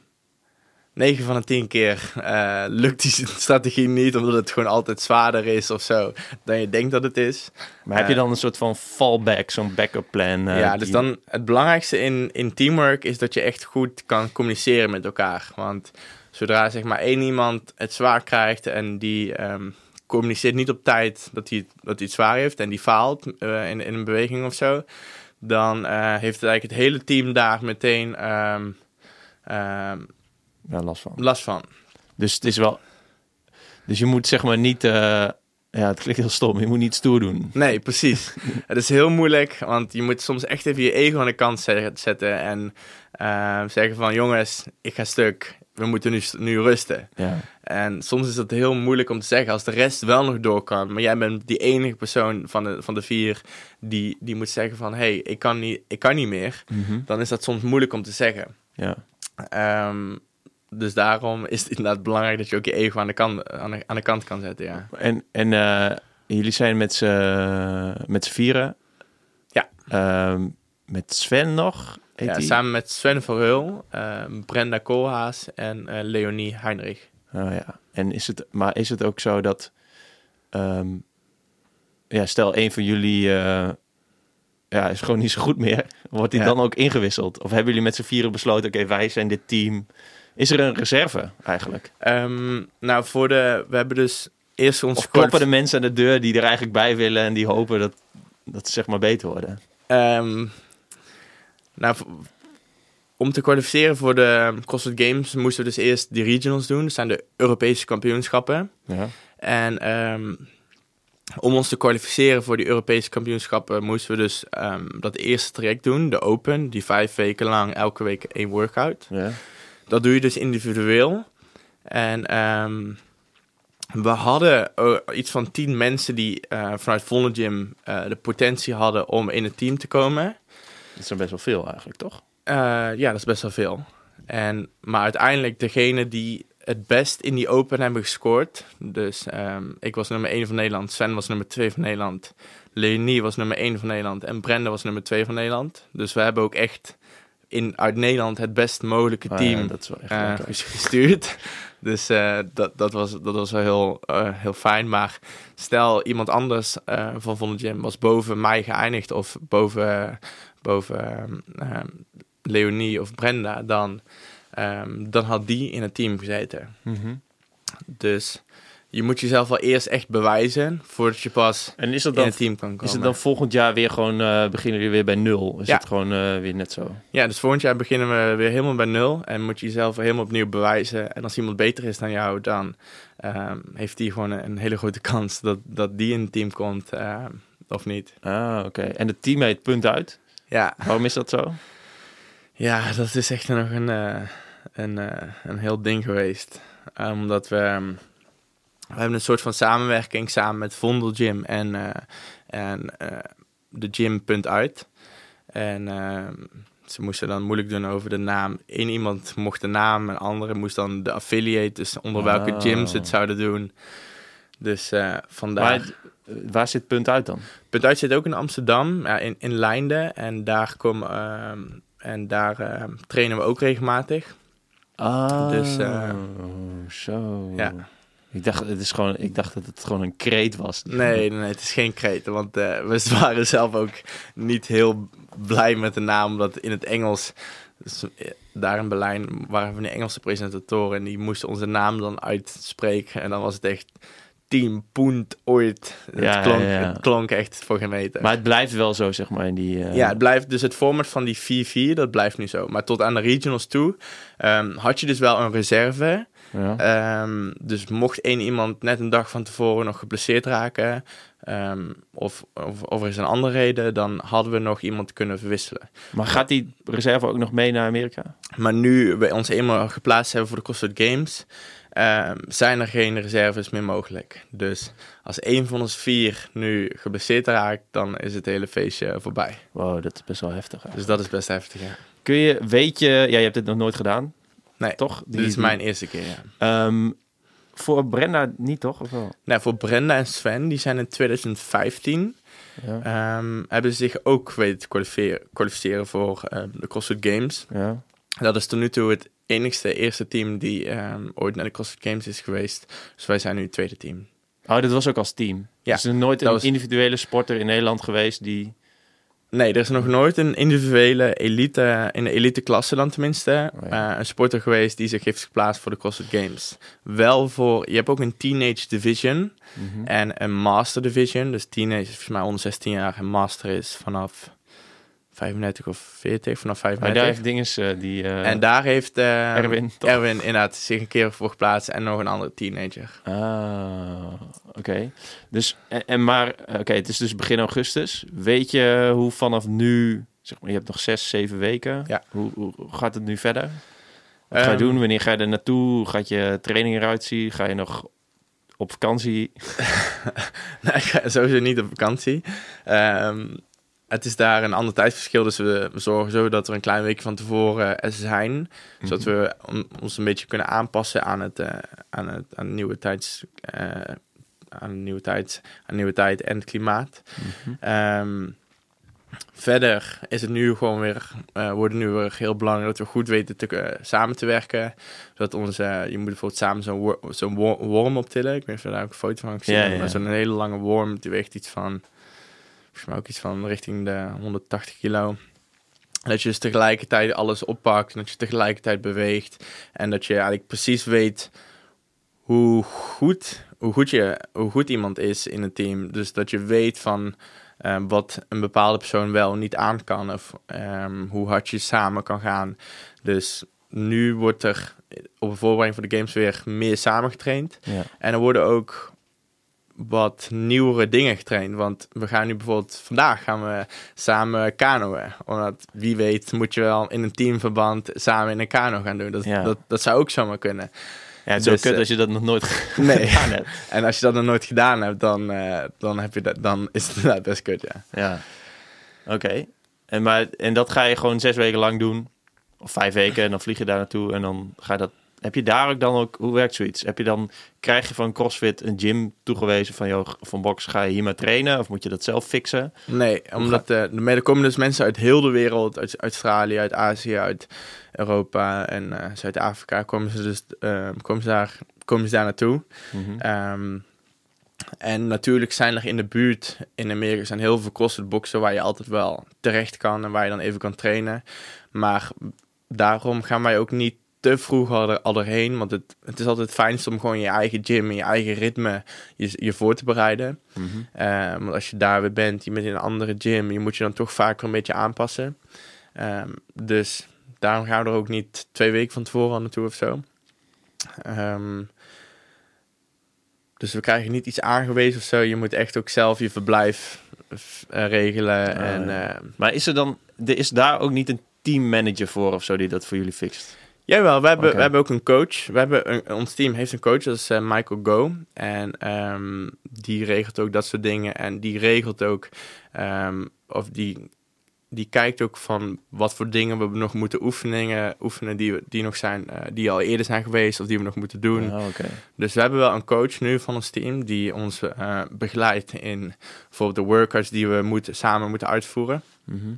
9 van de 10 keer uh, lukt die strategie niet, omdat het gewoon altijd zwaarder is of zo dan je denkt dat het is. Maar heb je dan een soort van fallback, zo'n backup plan? eh, ja, dus dan het belangrijkste in, in teamwork is dat je echt goed kan communiceren met elkaar. Want zodra zeg maar één iemand het zwaar krijgt en die um, communiceert niet op tijd dat hij, dat hij het zwaar heeft en die faalt uh, in, in een beweging of zo, dan uh, heeft het eigenlijk het hele team daar meteen um, um, ja, last van. last van. Dus het is wel. Dus je moet zeg maar niet. Uh, ja, het klinkt heel stom. Je moet niet stoer doen. Nee, precies. het is heel moeilijk, want je moet soms echt even je ego aan de kant zetten en uh, zeggen van jongens, ik ga stuk. We moeten nu, nu rusten. Ja. En soms is dat heel moeilijk om te zeggen als de rest wel nog door kan. Maar jij bent die enige persoon van de, van de vier die, die moet zeggen van... hé, hey, ik, kan niet, ik kan niet meer. Mm -hmm. Dan is dat soms moeilijk om te zeggen. Ja. Um, dus daarom is het inderdaad belangrijk dat je ook je ego aan de kant, aan de, aan de kant kan zetten, ja. En, en uh, jullie zijn met z'n vieren. Ja. Um, met Sven nog. Heet Ja, samen met Sven Verheul, eh, Brenda Koolhaas en eh, Leonie Heinrich. Oh ja. En is het, maar is het ook zo dat, ehm, ja, stel een van jullie eh, ja, is gewoon niet zo goed meer, wordt die Ja. dan ook ingewisseld? Of hebben jullie met z'n vieren besloten, oké, wij zijn dit team? Is er een reserve eigenlijk? Ehm, nou, voor de, we hebben dus eerst ons Of kloppen de mensen aan de deur die er eigenlijk bij willen en die hopen dat, dat ze zeg maar beter worden? Ehm, nou, om te kwalificeren voor de CrossFit Games moesten we dus eerst die regionals doen. Dat zijn de Europese kampioenschappen. Ja. En ehm, om ons te kwalificeren voor die Europese kampioenschappen moesten we dus ehm, dat eerste traject doen, de Open, die vijf weken lang elke week één workout. ja. Dat doe je dus individueel. En ehm, we hadden eh, iets van tien mensen die eh, vanuit Volle Gym eh, de potentie hadden om in het team te komen. Dat zijn best wel veel eigenlijk, toch? Eh, ja, dat is best wel veel. En, maar uiteindelijk degene die het best in die Open hebben gescoord. Dus ehm, ik was nummer 1 van Nederland, Sven was nummer 2 van Nederland, Leonie was nummer 1 van Nederland en Brenda was nummer 2 van Nederland. Dus we hebben ook echt in, uit Nederland het best mogelijke Ah, ja, team dat is wel echt eh, gestuurd. Dus eh, dat, dat, was, dat was wel heel, heel fijn. Maar stel iemand anders van Volle Gym was boven mij geëindigd of boven, boven ehm, ehm, Leonie of Brenda, dan, ehm, dan had die in het team gezeten. Mhm. Dus je moet jezelf wel eerst echt bewijzen voordat je pas En is dat in het team kan komen. Is het dan volgend jaar weer gewoon, eh, beginnen jullie weer bij nul? Is Ja. het gewoon eh, weer net zo? Ja, dus volgend jaar beginnen we weer helemaal bij nul. En moet je jezelf helemaal opnieuw bewijzen. En als iemand beter is dan jou, dan heeft die gewoon een, een hele grote kans dat, dat die in het team komt. of niet. Ah, oké. En de team heet punt uit. Ja, Waarom is dat zo? ja dat is echt nog een, eh, een, eh, een heel ding geweest. Eh, omdat we... ehm, we hebben een soort van samenwerking samen met Vondel Gym en, en de Gym Punt Uit. En ehm, ze moesten dan moeilijk doen over de naam. Eén iemand mocht de naam, een andere moest dan de affiliate, dus onder welke Oh. gyms ze het zouden doen. Dus vandaar. Maar, waar zit punt uit dan? Punt Uit zit ook in Amsterdam, ja, in, in Leinden. En daar, komen, ehm, en daar ehm, trainen we ook regelmatig. Ah, Dus, eh, zo. ja. Ik dacht, het is gewoon, ik dacht dat het gewoon een kreet was. Nee, nee, het is geen kreten. Want eh, we waren zelf ook niet heel blij met de naam. Omdat in het Engels, dus, eh, daar in Berlijn, waren van die Engelse presentatoren. En die moesten onze naam dan uitspreken. En dan was het echt Team Punt ooit. Het, Ja, klonk, ja, ja. het klonk echt voor gemeten. Maar het blijft wel zo, zeg maar, in die... eh, Ja, het blijft dus het format van die 4-4, dat blijft nu zo. Maar tot aan de regionals toe ehm, had je dus wel een reserve. ja. Ehm, dus mocht één iemand net een dag van tevoren nog geblesseerd raken, ehm, of, of, of er is een andere reden, dan hadden we nog iemand kunnen verwisselen. Maar gaat die reserve ook nog mee naar Amerika? Maar nu we ons eenmaal geplaatst hebben voor de CrossFit Games, ehm, zijn er geen reserves meer mogelijk. Dus als één van ons vier nu geblesseerd raakt, dan is het hele feestje voorbij. Wow, dat is best wel heftig. Dus dat is best heftig, ja. Kun je, weet je... Ja, je hebt dit nog nooit gedaan, Nee, toch? dit is mijn eerste keer, ja. Ehm, voor Brenda niet, toch? Of wel? Nou, voor Brenda en Sven, die zijn in 2015, Ja. ehm, hebben ze zich ook weten te kwalificeren, kwalificeren voor de CrossFit Games. ja. Dat is tot nu toe het enigste eerste team die ehm, ooit naar de CrossFit Games is geweest. Dus wij zijn nu het tweede team. Oh, dit was ook als team. Ja, Dus er is nooit dat een was- individuele sporter in Nederland geweest die... Nee, er is nog nooit een individuele elite, in de elite klasse dan tenminste, Oh ja. eh, een sporter geweest die zich heeft geplaatst voor de CrossFit Games. Wel voor, je hebt ook een teenage division Mhm. en een master division. Dus teenage is volgens mij onder 16 jaar en master is vanaf 35 of 40, vanaf Maar 35. daar heeft dinges eh, die... eh, en daar heeft eh, Erwin, toch? Erwin inderdaad zich een keer voor geplaatst en nog een andere teenager. Ah, oké. Dus, en, en maar, oké, het is dus begin augustus. Weet je hoe vanaf nu, zeg maar, je hebt nog zes, zeven weken. Ja. Hoe, gaat het nu verder? Wat ga je Ehm, doen? Wanneer ga je er naartoe? Gaat je training eruit zien? Ga je nog op vakantie? Nee, ik ga sowieso niet op vakantie. Ehm, het is daar een ander tijdverschil, dus we, we zorgen zo dat we een klein weekje van tevoren er zijn. Zodat Mhm. we on- ons een beetje kunnen aanpassen aan het, eh, aan het aan nieuwe tijds... eh, aan nieuwe tijd, aan nieuwe tijd en het klimaat. Mhm. Ehm, Verder is het nu gewoon weer, uh, wordt nu weer heel belangrijk dat we goed weten te, uh, samen te werken. Dat onze, je moet bijvoorbeeld samen zo'n worm optillen. Ik weet niet of je daar ook een foto van gezien ja, ja. Zo'n hele lange worm, die weegt iets van, volgens mij ook iets van richting de 180 kilo. Dat je dus tegelijkertijd alles oppakt en dat je tegelijkertijd beweegt. En dat je eigenlijk precies weet hoe goed, hoe goed, je, hoe goed iemand is in het team. Dus dat je weet van um, wat een bepaalde persoon wel niet aan kan. Of um, hoe hard je samen kan gaan. Dus nu wordt er op de voorbereiding voor de games weer meer samen getraind. Ja. En er worden ook wat nieuwere dingen getraind. Want we gaan nu bijvoorbeeld vandaag gaan we samen kanoën. Omdat wie weet moet je wel in een teamverband samen in een kano gaan doen. Dat, ja. dat, dat zou ook zomaar kunnen. Ja, het is dus, kut eh, als je dat nog nooit nee. gedaan hebt. en als je dat nog nooit gedaan hebt, dan, uh, dan, heb je dat, dan is het inderdaad best kut, ja. Ja, oké. En, maar, en dat ga je gewoon zes weken lang doen? Of vijf weken en dan vlieg je daar naartoe en dan ga je dat... Heb je daar ook dan ook... Hoe werkt zoiets? Heb je dan... Krijg je van CrossFit een gym toegewezen van... Joh, van box ga je hier maar trainen? Of moet je dat zelf fixen? Nee, omdat uh, er komen dus mensen uit heel de wereld. Uit Australië, uit Azië, uit Europa en uh, Zuid-Afrika komen ze dus uh, komen ze daar, komen ze daar naartoe. Mm um, en natuurlijk zijn er in de buurt in Amerika zijn heel veel CrossFit boxen waar je altijd wel terecht kan en waar je dan even kan trainen. Maar daarom gaan wij ook niet te vroeg al, al erheen. Want het, het is altijd het fijnst om gewoon je eigen gym, je eigen ritme je, je voor te bereiden. Mm -hmm. want als je daar weer bent, je bent in een andere gym, je moet je dan toch vaker een beetje aanpassen. Um, dus daarom gaan we er ook niet twee weken van tevoren aan naartoe of zo. Ehm, dus we krijgen niet iets aangewezen of zo. Je moet echt ook zelf je verblijf uh, regelen. Ah, en, uh, maar is er dan, er is daar ook niet een teammanager voor of zo die dat voor jullie fixt? Jawel, we hebben, we hebben ook een coach. We hebben een, ons team heeft een coach, dat is uh, Michael Go. En um, die regelt ook dat soort dingen. En die regelt ook, um, of die die kijkt ook van wat voor dingen we nog moeten oefeningen, oefenen die, die nog zijn, uh, die al eerder zijn geweest of die we nog moeten doen. Oh, Dus we hebben wel een coach nu van ons team die ons uh, begeleidt in bijvoorbeeld de workouts die we moeten, samen moeten uitvoeren. Mhm.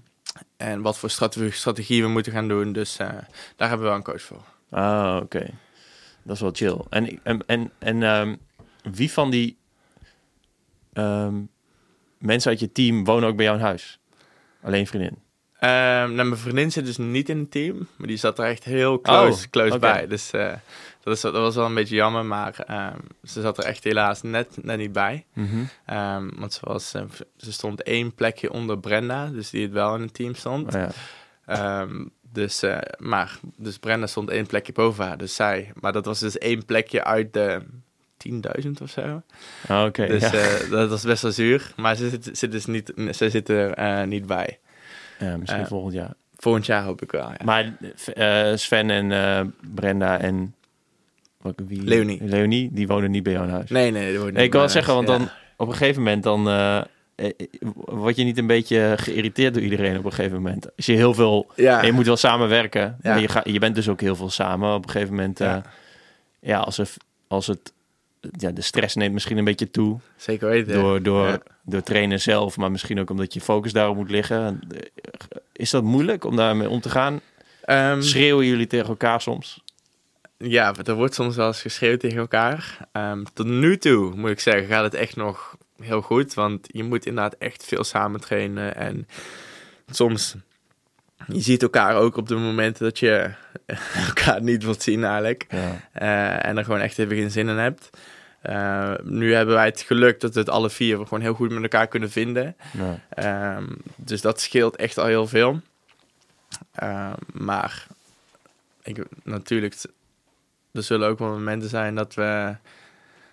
En wat voor strategie, strategie we moeten gaan doen. Dus uh, daar hebben we wel een coach voor. Ah, oké. Dat is wel chill. En, en, en, en um, wie van die um, mensen uit je team wonen ook bij jou in huis? Alleen vriendin? Um, nou, mijn vriendin zit dus niet in het team, maar die zat er echt heel close, oh, close bij. Dus uh, dat, is, dat was wel een beetje jammer, maar um, ze zat er echt helaas net, net niet bij. Mm -hmm. um, want ze, was, uh, ze stond één plekje onder Brenda, dus die het wel in het team stond. Oh, ja. dus, uh, maar, dus Brenda stond één plekje boven haar, dus zij. Maar dat was dus één plekje uit de 10.000 of zo. Oh, oké. dus ja. uh, dat was best wel zuur. Maar ze zit, zit dus niet, ze zit er uh, niet bij. Ja, misschien volgend jaar. Volgend jaar hoop ik wel, ja. Maar Sven en Brenda en... Wie? Leonie. Leonie, die wonen niet bij jou in huis. Nee, nee, die wonen nee, Ik wil zeggen, want dan op een gegeven moment dan... word je niet een beetje geïrriteerd door iedereen op een gegeven moment? Als je heel veel... Ja. je moet wel samenwerken. Ja. je, ga, je bent dus ook heel veel samen. Op een gegeven moment... Ja, ja als, er, als het ja, de stress neemt misschien een beetje toe. Zeker weten. Door, door, ja. door trainen zelf, maar misschien ook omdat je focus daarop moet liggen. Is dat moeilijk om daarmee om te gaan? Um, Schreeuwen jullie tegen elkaar soms? Ja, er wordt soms wel eens geschreeuwd tegen elkaar. Um, tot nu toe, moet ik zeggen, gaat het echt nog heel goed. Want je moet inderdaad echt veel samen trainen. En soms je ziet elkaar ook op de momenten dat je elkaar niet wilt zien eigenlijk. Ja. Uh, en er gewoon echt even geen zin in hebt. Uh, nu hebben wij het geluk dat we het alle vier gewoon heel goed met elkaar kunnen vinden. Ja. Um, dus dat scheelt echt al heel veel. Uh, maar ik, natuurlijk, er zullen ook wel momenten zijn dat we,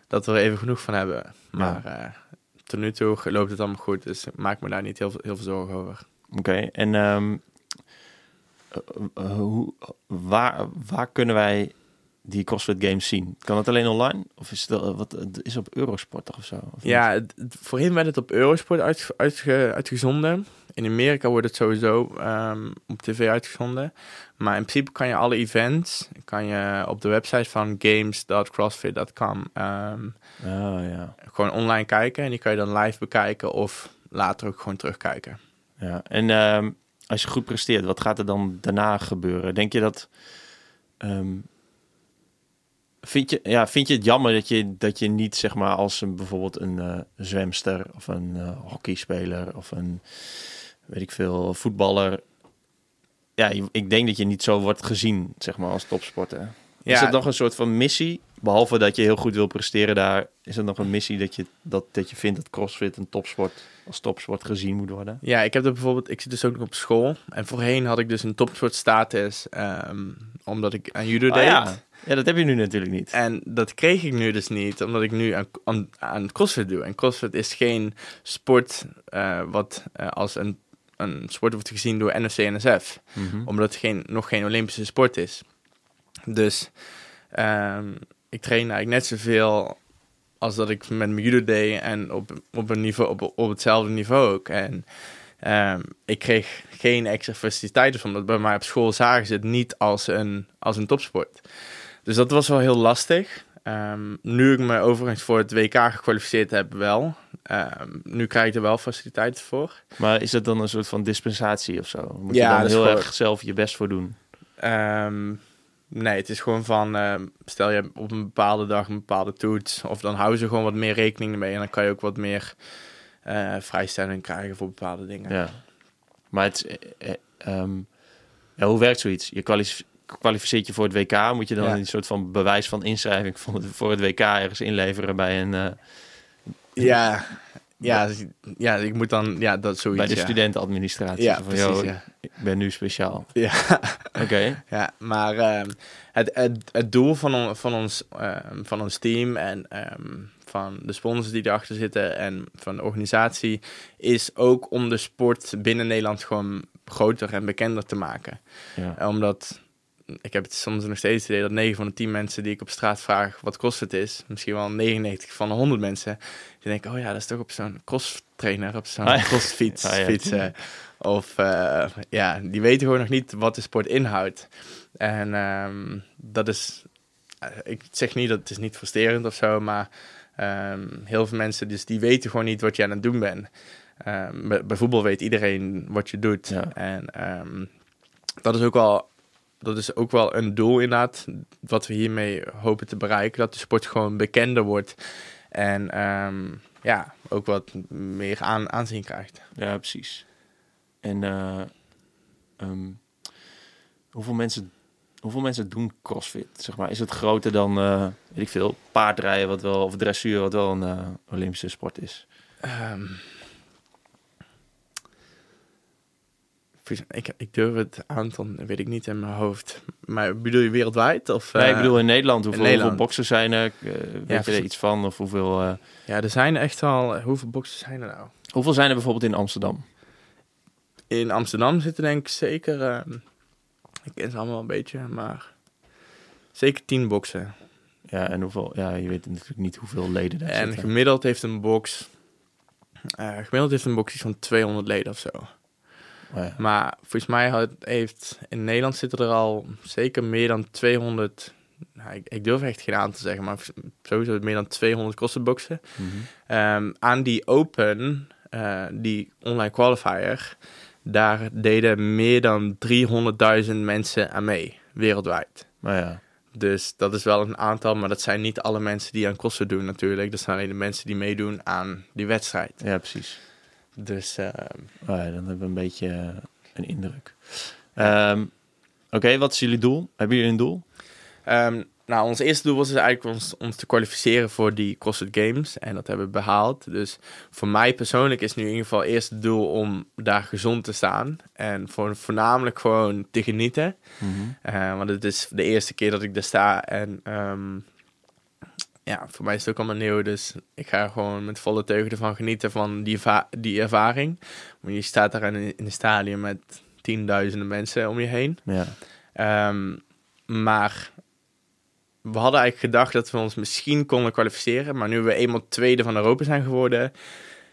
dat we er even genoeg van hebben. Maar ja. tot nu toe loopt het allemaal goed, dus ik maak me daar niet heel, heel veel zorgen over. Oké, en um, uh, hoe, waar, waar kunnen wij die CrossFit Games zien? Kan het alleen online? Of is het, wat, is op Eurosport of zo? Of ja, het, voorheen werd het op Eurosport uit, uitge, uitgezonden. In Amerika wordt het sowieso um, op tv uitgezonden. Maar in principe kan je alle events kan je op de website van games.crossfit.com um, oh, ja. gewoon online kijken. En die kan je dan live bekijken of later ook gewoon terugkijken. Ja, en ehm, als je goed presteert, wat gaat er dan daarna gebeuren? Denk je dat... ehm, vind, je, ja, vind je het jammer dat je, dat je niet, zeg maar, als een, bijvoorbeeld een eh, zwemster of een eh, hockeyspeler of een, weet ik veel, voetballer... Ja, ik denk dat je niet zo wordt gezien, zeg maar, als topsporter. Is het nog een soort van missie? Behalve dat je heel goed wil presteren daar, is het nog een missie dat je, dat, dat je vindt dat CrossFit een topsport als topsport gezien moet worden? Ja, ik heb dat bijvoorbeeld, ik zit dus ook nog op school. En voorheen had ik dus een topsport status, ehm, omdat ik aan judo Oh deed. ja. ja, dat heb je nu natuurlijk niet. En dat kreeg ik nu dus niet, omdat ik nu aan, aan, aan CrossFit doe. En CrossFit is geen sport eh, wat eh, als een, een sport wordt gezien door NOC en NSF. Mhm. Omdat het geen, nog geen Olympische sport is. Dus ehm, ik train eigenlijk net zoveel als dat ik met mijn judo deed en op, op, een niveau, op, op hetzelfde niveau ook. En ehm, ik kreeg geen extra faciliteiten, omdat bij mij op school zagen ze het niet als een, als een topsport. Dus dat was wel heel lastig. Ehm, nu ik me overigens voor het WK gekwalificeerd heb, wel. Ehm, nu krijg ik er wel faciliteiten voor. Maar is dat dan een soort van dispensatie of zo? Moet Ja, je dan heel gewoon- erg zelf je best voor doen? Ehm, nee, het is gewoon van, stel je op een bepaalde dag een bepaalde toets, of dan houden ze gewoon wat meer rekening mee en dan kan je ook wat meer eh, vrijstelling krijgen voor bepaalde dingen. Ja. Maar het, eh, eh, ja, hoe werkt zoiets? Je kwalif- kwalificeert je voor het WK. Moet je dan Ja. een soort van bewijs van inschrijving van het, voor het WK ergens inleveren bij, een, eh, Ja, ja, dus- ja, ik moet dan, ja, dat zoiets. bij de ja. studentenadministratie? Ja, van, precies, "Yo, ja. Ik ben nu speciaal. Ja, Oké. ja maar ehm, het, het, het doel van, on- van, ons, ehm, van ons team en ehm, van de sponsors die erachter zitten en van de organisatie is ook om de sport binnen Nederland gewoon groter en bekender te maken. Ja. Omdat ik heb het soms nog steeds het idee dat 9 van de 10 mensen die ik op straat vraag wat CrossFit is, misschien wel 99 van de 100 mensen, die denken: oh ja, dat is toch op zo'n cross trainer, op zo'n Ah, ja. crossfiets Ah, ja. fietsen. Of eh, ja, die weten gewoon nog niet wat de sport inhoudt. En ehm, dat is, eh, ik zeg niet dat het is niet frustrerend of zo, maar ehm, heel veel mensen dus die weten gewoon niet wat je aan het doen bent. Ehm, bij, voetbal weet iedereen wat je doet. Ja. En dat is ook wel dat is ook wel een doel inderdaad, wat we hiermee hopen te bereiken. Dat de sport gewoon bekender wordt en ehm, ja, ook wat meer aan, aanzien krijgt. Ja, precies. En eh, ehm, hoeveel, mensen, hoeveel mensen doen CrossFit? Zeg maar? Is het groter dan, eh, weet ik veel, paardrijden wat wel, of dressuur wat wel een eh, Olympische sport is? Ehm, ik, ik durf het aantal, weet ik niet in mijn hoofd. Maar bedoel je wereldwijd? Of, nee, ik eh, bedoel in Nederland. Hoeveel, Nederland. hoeveel boxers zijn er? Eh, weet je er iets van? Of hoeveel, eh, Ja, er zijn echt wel... Hoeveel boxen zijn er nou? hoeveel zijn er bijvoorbeeld in Amsterdam? In Amsterdam zitten denk ik zeker... ehm, ik ken ze allemaal een beetje, maar... Zeker tien boksen. Ja, en hoeveel? Ja, je weet natuurlijk niet hoeveel leden daar En zitten. gemiddeld heeft een box... gemiddeld heeft een box iets van 200 leden of zo. Oh ja. Maar volgens mij had- heeft... In Nederland zitten er al zeker meer dan 200... Nou, ik, ik durf echt geen aan te zeggen, maar sowieso meer dan 200 kostenboxen. Mhm. Ehm, aan die Open, eh, die online qualifier, daar deden meer dan 300.000 mensen aan mee, wereldwijd. Maar ja, Dus dat is wel een aantal, maar dat zijn niet alle mensen die aan kosten doen natuurlijk. Dat zijn alleen de mensen die meedoen aan die wedstrijd. ja precies. Dus Oh ja, dan hebben we een beetje eh, een indruk. Ehm, Oké, wat is jullie doel? Hebben jullie een doel? Ehm, nou, ons eerste doel was dus eigenlijk ons, ons te kwalificeren voor die CrossFit Games. En dat hebben we behaald. Dus voor mij persoonlijk is nu in ieder geval eerst het doel om daar gezond te staan. En voor, voornamelijk gewoon te genieten. Eh, want het is de eerste keer dat ik daar sta. En ehm, ja, voor mij is het ook allemaal nieuw. Dus ik ga gewoon met volle teugen ervan genieten van die, die ervaring. Want je staat daar in, in een stadion met tienduizenden mensen om je heen. Ja. Ehm, maar we hadden eigenlijk gedacht dat we ons misschien konden kwalificeren. Maar nu we eenmaal tweede van Europa zijn geworden,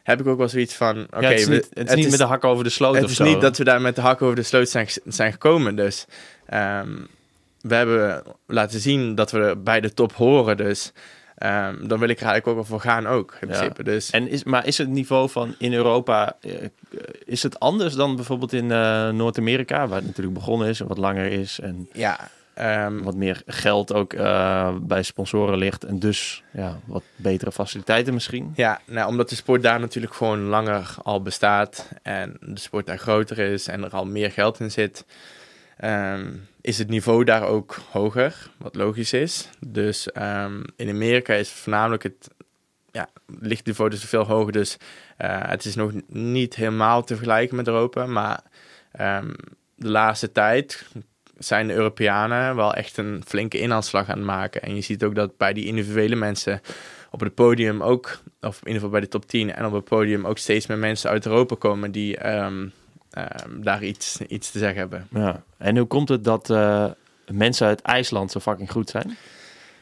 heb ik ook wel zoiets van... Oké, ja, het is niet, het is niet met de hak over de sloot het of is zo. niet dat we daar met de hak over de sloot zijn, zijn gekomen. Dus ehm, we hebben laten zien dat we bij de top horen. Dus ehm, dan wil ik er eigenlijk ook wel voor gaan ook, in Ja. principe. Dus En is, maar is het niveau van in Europa, eh, is het anders dan bijvoorbeeld in eh, Noord-Amerika, waar het natuurlijk begonnen is en wat langer is en ja, ehm, wat meer geld ook eh, bij sponsoren ligt en dus ja, wat betere faciliteiten misschien? Ja, nou, omdat de sport daar natuurlijk gewoon langer al bestaat en de sport daar groter is en er al meer geld in zit, ehm, is het niveau daar ook hoger, wat logisch is. Dus ehm, in Amerika is voornamelijk het ja, lichtniveau dus veel hoger, dus eh, het is nog niet helemaal te vergelijken met Europa, maar ehm, de laatste tijd zijn de Europeanen wel echt een flinke inhaalslag aan het maken. En je ziet ook dat bij die individuele mensen op het podium ook, of in ieder geval bij de top 10 en op het podium ook steeds meer mensen uit Europa komen die ehm, daar iets, iets te zeggen hebben. Ja. En hoe komt het dat eh, mensen uit IJsland zo fucking goed zijn?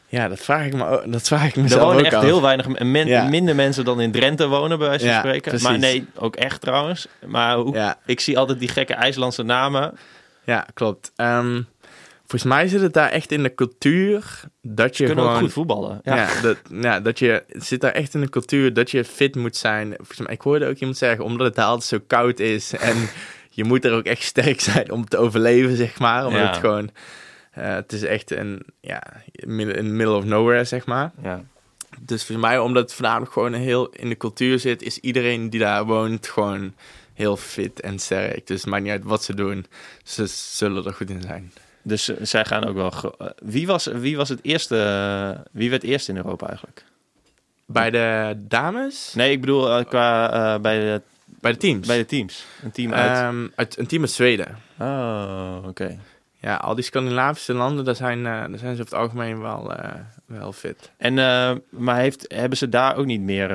Ja, dat vraag ik me, ook- dat vraag ik Er mezelf wonen ook echt af. heel weinig men- Ja. minder mensen dan in Drenthe wonen, bij wijze van Ja, spreken. precies. Maar nee, ook echt trouwens. Maar hoe, Ja. ik zie altijd die gekke IJslandse namen. Ja, klopt. Ehm, volgens mij zit het daar echt in de cultuur dat je kunnen gewoon... ook goed voetballen. Ja. Ja, dat, ja, dat je zit daar echt in de cultuur dat je fit moet zijn. Volgens mij, ik hoorde ook iemand zeggen, omdat het daar altijd zo koud is en je moet er ook echt sterk zijn om te overleven, zeg maar. Omdat Ja. het gewoon, eh, het is echt een, ja, in the middle of nowhere, zeg maar. Ja. Dus voor mij, omdat het voornamelijk gewoon heel in de cultuur zit, is iedereen die daar woont gewoon heel fit en sterk. Dus het maakt niet uit wat ze doen, ze zullen er goed in zijn. Dus zij gaan ook wel. wie, was, wie was het eerste? wie werd eerst in Europa eigenlijk? Bij de dames? Nee, ik bedoel eh, qua eh, bij, de, Bij de teams? bij de teams. Een team uit. Ehm, uit een team uit Zweden. oh, oké. Ja, al die Scandinavische landen, daar zijn, eh, daar zijn ze over het algemeen wel, wel fit. En maar heeft, hebben ze daar ook niet meer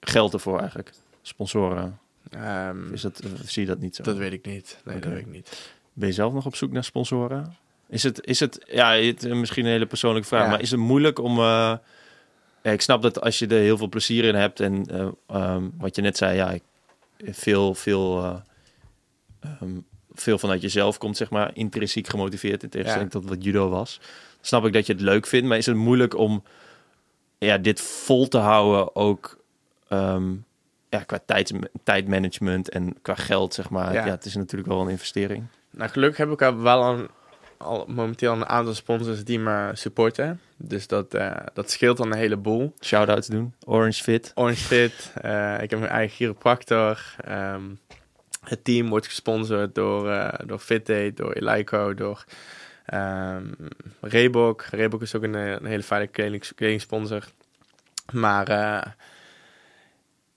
geld ervoor eigenlijk? Sponsoren? Ehm, Is dat, zie je dat niet zo? dat weet ik niet. Nee, dat weet ik niet. Ben je zelf nog op zoek naar sponsoren? Is het, is het ja, het, is misschien een hele persoonlijke vraag, Ja. maar is het moeilijk om... eh, ik snap dat als je er heel veel plezier in hebt en eh, ehm, wat je net zei, ja, ik, veel, veel, eh, ehm, veel vanuit jezelf komt, zeg maar, intrinsiek gemotiveerd in tegenstelling tot wat judo was. Snap ik dat je het leuk vindt, maar is het moeilijk om ja, dit vol te houden ook ehm, ja, qua tijds, tijdmanagement en qua geld, zeg maar. Ja. Ja. het is natuurlijk wel een investering. Nou, gelukkig heb ik al wel een, al momenteel een aantal sponsors die me supporten. Dus dat, eh, dat scheelt dan een heleboel. Shout-outs doen. Orange Fit. Orange Fit, eh, ik heb mijn eigen chiropractor. ehm, het team wordt gesponsord door, eh door FitAid, door Eleiko, door ehm Reebok. Reebok is ook een, een hele fijne kleding, kledingsponsor. Maar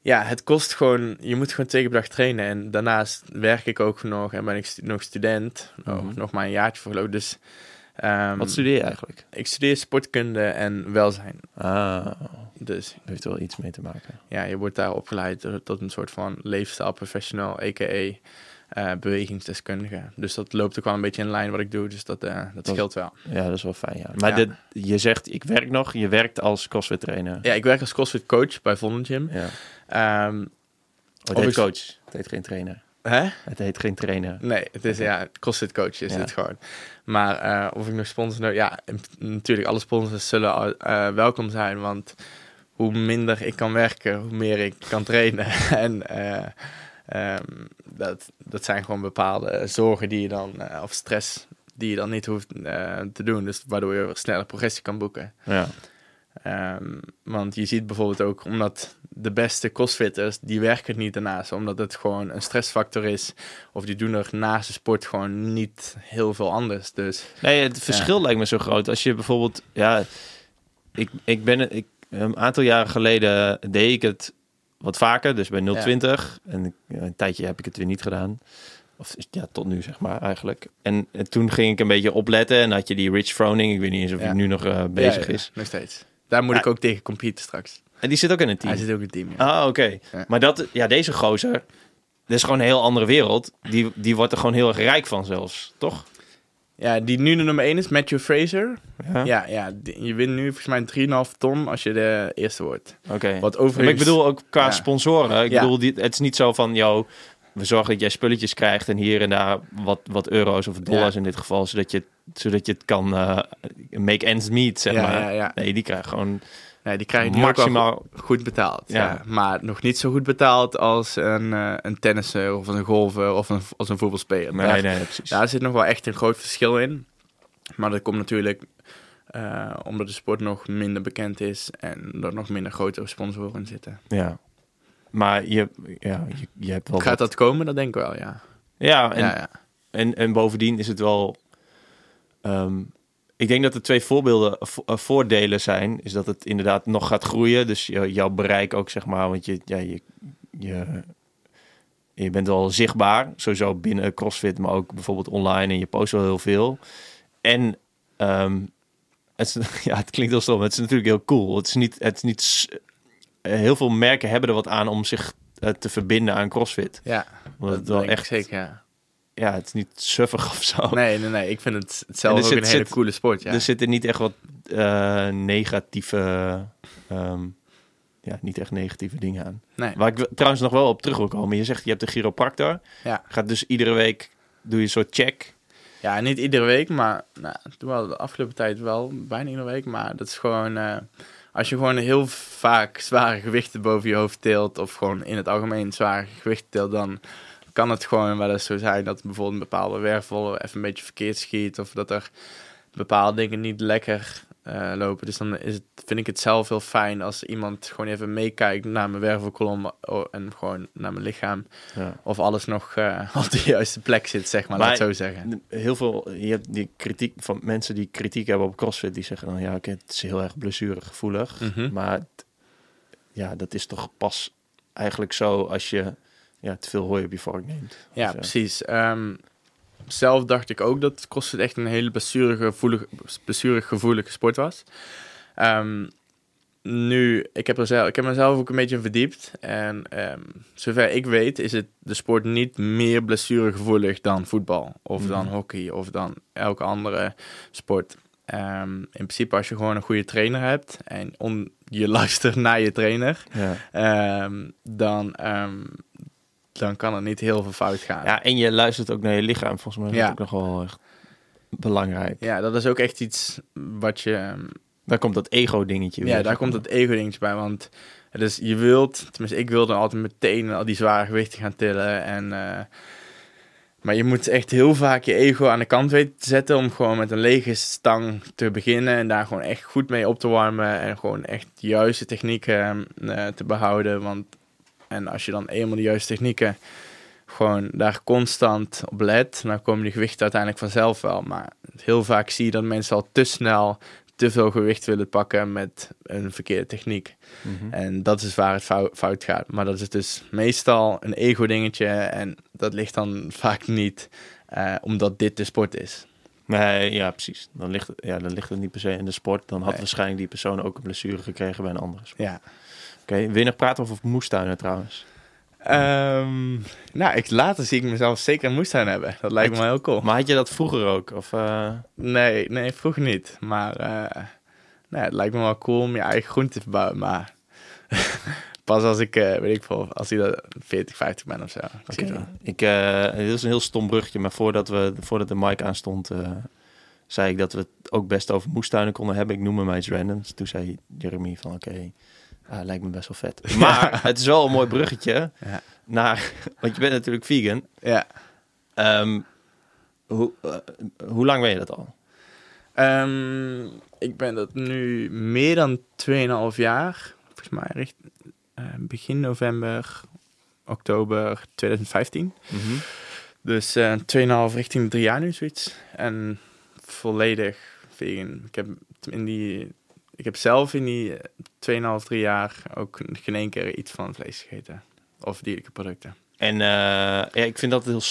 ja, het kost gewoon... Je moet gewoon twee keer per dag trainen. En daarnaast werk ik ook nog en ben ik stu- nog student. Oh, nog maar een jaartje voor geloof. Dus ehm, Wat studeer je eigenlijk? ik studeer sportkunde en welzijn. Ah, Dus dat heeft wel iets mee te maken. ja, je wordt daar opgeleid tot- een soort van lifestyle professional, a.k.a. eh, bewegingsdeskundige. Dus dat loopt ook wel een beetje in lijn wat ik doe, dus dat, eh, dat Dat- scheelt wel. Ja, dat is wel fijn, ja. Maar Ja. dit- je zegt, ik werk nog. Je werkt als CrossFit trainer. Ja, ik werk als CrossFit coach bij Vonden Gym. Ja. Oh, het heet coach. Het heet geen trainer. hè? Het heet geen trainer. Nee, het is ja, CrossFit coach is Ja. het gewoon. Maar eh, of ik nog sponsor, nou, ja, natuurlijk alle sponsors zullen welkom zijn, want hoe minder ik kan werken, hoe meer ik kan trainen. en ehm, dat, dat zijn gewoon bepaalde zorgen die je dan, eh, of stress die je dan niet hoeft eh, te doen. Dus waardoor je sneller progressie kan boeken. Ja. Ehm, want je ziet bijvoorbeeld ook, omdat de beste crossfitters, die werken niet daarnaast. Omdat het gewoon een stressfactor is. Of die doen er naast de sport gewoon niet heel veel anders. Dus Nee, het verschil lijkt me zo groot. Als je bijvoorbeeld, ja, ik, ik ben, ik, een aantal jaren geleden deed ik het wat vaker, dus bij 020. En een tijdje heb ik het weer niet gedaan. Of ja, tot nu zeg maar eigenlijk. En, en toen ging ik een beetje opletten en had je die Rich Froning. Ik weet niet eens of Ja. hij nu nog eh, bezig Ja, ja, is. nog steeds. Daar moet ik ook tegen competen straks. En die zit ook in een team. Hij zit ook in het team. Ah, oké. Maar dat, ja, deze gozer, dat is gewoon een heel andere wereld. Die, die wordt er gewoon heel erg rijk van zelfs, toch? Ja, die nu de nummer 1 is, Matthew Fraser. Ja. Ja, ja die- je wint nu volgens mij 3,5 ton als je de eerste wordt. Oké. Wat Maar overigens... ik bedoel ook qua Ja. sponsoren. Ik Ja. bedoel, die, het is niet zo van, yo, we zorgen dat jij spulletjes krijgt en hier en daar wat, wat euro's of dollars in dit geval, zodat je, zodat je het kan eh, make ends meet, zeg Ja, maar. ja. Nee, die krijgen gewoon Nee, die krijgen ook wel maximaal... goed betaald. Ja. Ja. Maar nog niet zo goed betaald als een, eh, een tennisser of een golfer of een, als een voetbalspeler. Nee, daar, nee, precies. daar zit nog wel echt een groot verschil in. Maar dat komt natuurlijk eh, omdat de sport nog minder bekend is en er nog minder grotere sponsoren in zitten. Ja. Maar je, ja, je, je hebt wel... Gaat dat komen? Dat denk ik wel, ja. Ja, en, ja, ja. En, en bovendien is het wel. ehm, ik denk dat er twee voorbeelden, vo- eh, voordelen zijn. Is dat het inderdaad nog gaat groeien. Dus jouw bereik ook, zeg maar. Want je, ja, je, je, je bent wel zichtbaar. Sowieso binnen CrossFit, maar ook bijvoorbeeld online. En je post wel heel veel. En ehm, het, is, ja, het klinkt heel stom. Het is natuurlijk heel cool. Het is niet. Het is niet eh, heel veel merken hebben er wat aan om zich eh, te verbinden aan CrossFit. ja Omdat het dat wel echt. zeker, ja. Het is niet suffig of zo. Nee, nee, nee. Ik vind het zelf ook zit- een hele zit- coole sport, ja. Er zitten niet echt wat eh, negatieve, ehm, ja, niet echt negatieve dingen aan. nee. Waar ik trouwens nog wel op terug wil komen. Je zegt je hebt een chiropractor. Ja. Gaat dus iedere week doe je een soort check. Ja, niet iedere week, maar nou, wel de afgelopen tijd wel, bijna iedere week. Maar dat is gewoon, eh, als je gewoon heel vaak zware gewichten boven je hoofd tilt, of gewoon in het algemeen zware gewichten tilt, dan kan het gewoon wel eens zo zijn dat bijvoorbeeld een bepaalde wervel even een beetje verkeerd schiet, of dat er bepaalde dingen niet lekker eh, lopen. Dus dan is het, vind ik het zelf heel fijn als iemand gewoon even meekijkt naar mijn wervelkolom oh, en gewoon naar mijn lichaam. Ja. Of alles nog eh, op de juiste plek zit, zeg maar, Maar- laat het zo zeggen. Heel veel, je hebt die kritiek van mensen die kritiek hebben op CrossFit. Die zeggen dan, ja oké, het is heel erg blessuregevoelig. Mhm. Maar ja, dat is toch pas eigenlijk zo als je ja, te veel hooi op je vork neemt. Ja, eh, precies. Ehm, zelf dacht ik ook dat CrossFit echt een hele blessuregevoelige, blessuregevoelige sport was. Ehm, nu, ik heb, er zelf, ik heb mezelf ook een beetje in verdiept. En ehm, zover ik weet is het de sport niet meer blessuregevoelig dan voetbal. Of dan Mhm. hockey of dan elke andere sport. In principe als je gewoon een goede trainer hebt en on, je luistert naar je trainer, ja. Dan, dan kan er niet heel veel fout gaan. Ja. ja, en je luistert ook naar je lichaam. Volgens mij is Ja. dat ook nog wel echt belangrijk. dat is ook echt iets wat je... ehm, Daar komt dat ego-dingetje weer. ja, daar komt het ego-dingetje bij. Want dus je wilt, tenminste ik wilde altijd meteen al die zware gewichten gaan tillen. En, eh, maar je moet echt heel vaak je ego aan de kant weten te zetten om gewoon met een lege stang te beginnen. En daar gewoon echt goed mee op te warmen. En gewoon echt de juiste technieken eh, te behouden. Want, en als je dan eenmaal de juiste technieken gewoon daar constant op let, dan komen die gewichten uiteindelijk vanzelf wel. Maar heel vaak zie je dat mensen al te snel te veel gewicht willen pakken met een verkeerde techniek. Mhm. En dat is waar het fou- fout gaat. Maar dat is dus meestal een ego-dingetje. En dat ligt dan vaak niet eh, omdat dit de sport is. Nee, ja, precies. Dan ligt, het, ja, dan ligt het niet per se in de sport. Dan had Nee. waarschijnlijk die persoon ook een blessure gekregen bij een andere sport. Ja. Oké, wil je nog praten over moestuinen trouwens? Ehm, nou, ik, later zie ik mezelf zeker een moestuin hebben. Dat lijkt me heel cool. Maar had je dat vroeger ook? Of, eh, Nee, nee, vroeger niet. Maar eh, nee, het lijkt me wel cool om je eigen groente te verbouwen. Maar pas als ik, eh, weet ik veel, als ik dat 40, 50 ben of zo. Ik dit is een heel stom bruggetje, maar voordat, we, voordat de mic aanstond, zei ik dat we het ook best over moestuinen konden hebben. Ik noemde mij iets randoms. Toen zei Jeremy van oké, ah, lijkt me best wel vet. Maar het is wel een mooi bruggetje Ja. naar, want je bent natuurlijk vegan. Ja. Ehm, hoe, eh, hoe lang ben je dat al? Ehm, ik ben dat nu meer dan 2,5 jaar. Volgens mij richt, eh, begin november, oktober 2015. Dus eh 2,5 richting 3 jaar nu zoiets. En volledig vegan. Ik heb, in die, ik heb zelf in die 2,5, 3 jaar ook geen één keer iets van vlees gegeten. Of dierlijke producten. En eh, ja, ik vind dat heel...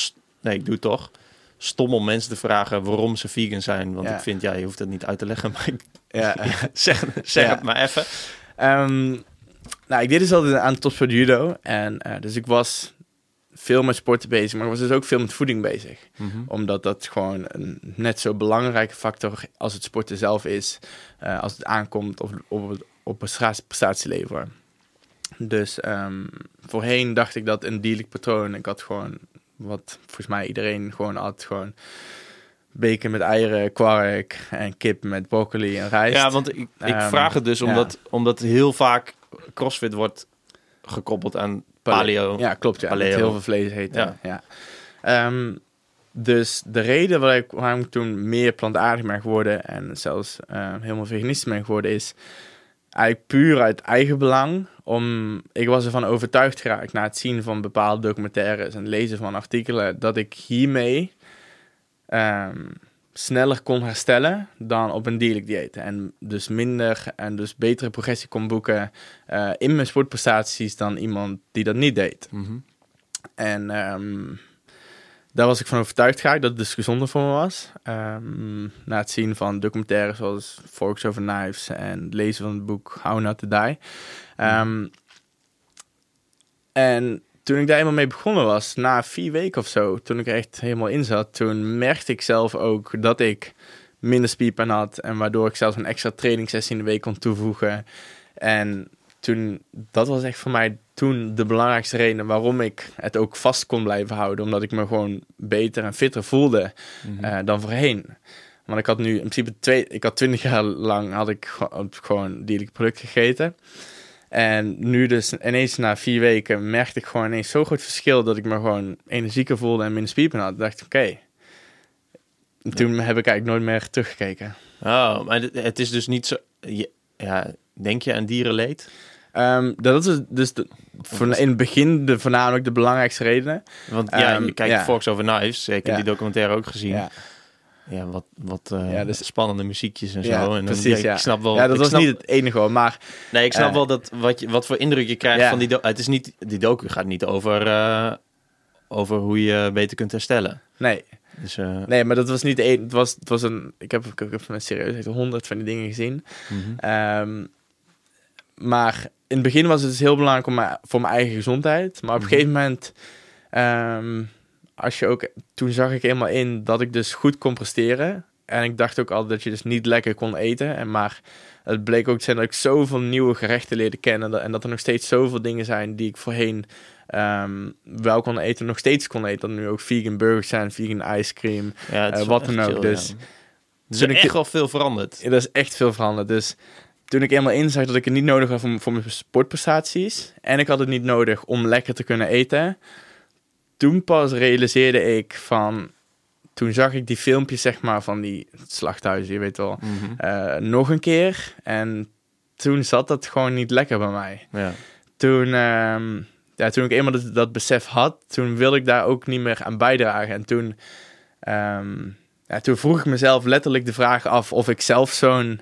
Nee, ik doe het toch. Stom om mensen te vragen waarom ze vegan zijn. Want Ja. ik vind, ja, je hoeft het niet uit te leggen. Maar ik, Ja. zeg zeg het maar even. Ehm, nou, ik deed dus altijd aan topsport judo. En eh, dus ik was veel met sporten bezig, maar ik was dus ook veel met voeding bezig. Omdat dat gewoon een net zo belangrijke factor als het sporten zelf is. eh, als het aankomt op, op, op prestatie- prestatielever. Dus ehm, voorheen dacht ik dat een dierlijk patroon. Ik had gewoon wat volgens mij iedereen gewoon had. Gewoon bacon met eieren, kwark en kip met broccoli en rijst. Ja, want ik, ik Ehm, vraag het dus ja. omdat, omdat heel vaak CrossFit wordt gekoppeld aan paleo. Ja, klopt. Ja, Paleo. heel veel vlees eten. Ja. Ja. Ehm, dus de reden waar ik, waarom ik toen meer plantaardig ben geworden en zelfs eh, helemaal veganistisch ben geworden is eigenlijk puur uit eigen belang. Om, ik was ervan overtuigd geraakt na het zien van bepaalde documentaires en lezen van artikelen dat ik hiermee ehm, sneller kon herstellen dan op een dierlijk dieet. En dus minder en dus betere progressie kon boeken eh, in mijn sportprestaties dan iemand die dat niet deed. Mhm. En ehm, daar was ik van overtuigd geraakt dat het dus gezonder voor me was. Ehm, na het zien van documentaires zoals Forks Over Knives en het lezen van het boek How Not To Die. Ehm, en toen ik daar eenmaal mee begonnen was, na vier weken of zo, toen ik er echt helemaal in zat, toen merkte ik zelf ook dat ik minder spierpijn had. En waardoor ik zelfs een extra trainingssessie in de week kon toevoegen. En toen, dat was echt voor mij toen de belangrijkste reden waarom ik het ook vast kon blijven houden. Omdat ik me gewoon beter en fitter voelde Mhm. eh, dan voorheen. Want ik had nu in principe twee, ik had twintig jaar lang had ik gewoon, gewoon dierlijk product gegeten. En nu dus ineens na vier weken merkte ik gewoon ineens zo'n groot verschil dat ik me gewoon energieker voelde en minder spierpijn had. dacht oké. En Toen heb ik eigenlijk nooit meer teruggekeken. Oh, maar het- is dus niet zo... ja, denk je aan dierenleed? Ehm, dat is dus de, in het begin de, voornamelijk de belangrijkste redenen. Want ja, Ehm, je kijkt ja. Over Knives. Ik heb Ja. die documentaire ook gezien. Ja, Ja, wat, wat eh, Ja, dus- spannende muziekjes en Ja, zo. En dan, precies, ja. Ik snap wel... ja dat was snap- niet het enige hoor. Maar Nee, ik snap eh, wel dat wat, je, wat voor indruk je krijgt van die... Het is niet... Die docu gaat niet over... eh, over hoe je beter kunt herstellen. nee, Dus, nee, maar dat was niet de enige. Het was, het was een. Ik heb, ik heb met serieus echt honderd van die dingen gezien. mhm. Ehm, maar in het begin was het dus heel belangrijk om voor mijn eigen gezondheid. Maar op een Mhm. gegeven moment, ehm, als je ook, toen zag ik helemaal in dat ik dus goed kon presteren. En ik dacht ook al dat je dus niet lekker kon eten. En maar het bleek ook te zijn dat ik zoveel nieuwe gerechten leerde kennen. En dat er nog steeds zoveel dingen zijn die ik voorheen ehm, wel kon eten, nog steeds kon eten. Dat er nu ook vegan burgers zijn, vegan ice cream. ja, eh, wat dan ook, chill, dus ja. Er is echt wel veel veranderd. Ja, dat is echt veel veranderd. Dus toen ik eenmaal inzag dat ik het niet nodig had voor, voor mijn sportprestaties. En ik had het niet nodig om lekker te kunnen eten. Toen pas realiseerde ik van... Toen zag ik die filmpjes, zeg maar, van die slachthuizen, je weet wel, Mhm. eh, nog een keer. En toen zat dat gewoon niet lekker bij mij. Ja. Toen, ehm, ja, toen ik eenmaal dat, dat besef had, toen wilde ik daar ook niet meer aan bijdragen. En toen, ehm, ja, toen vroeg ik mezelf letterlijk de vraag af of ik zelf zo'n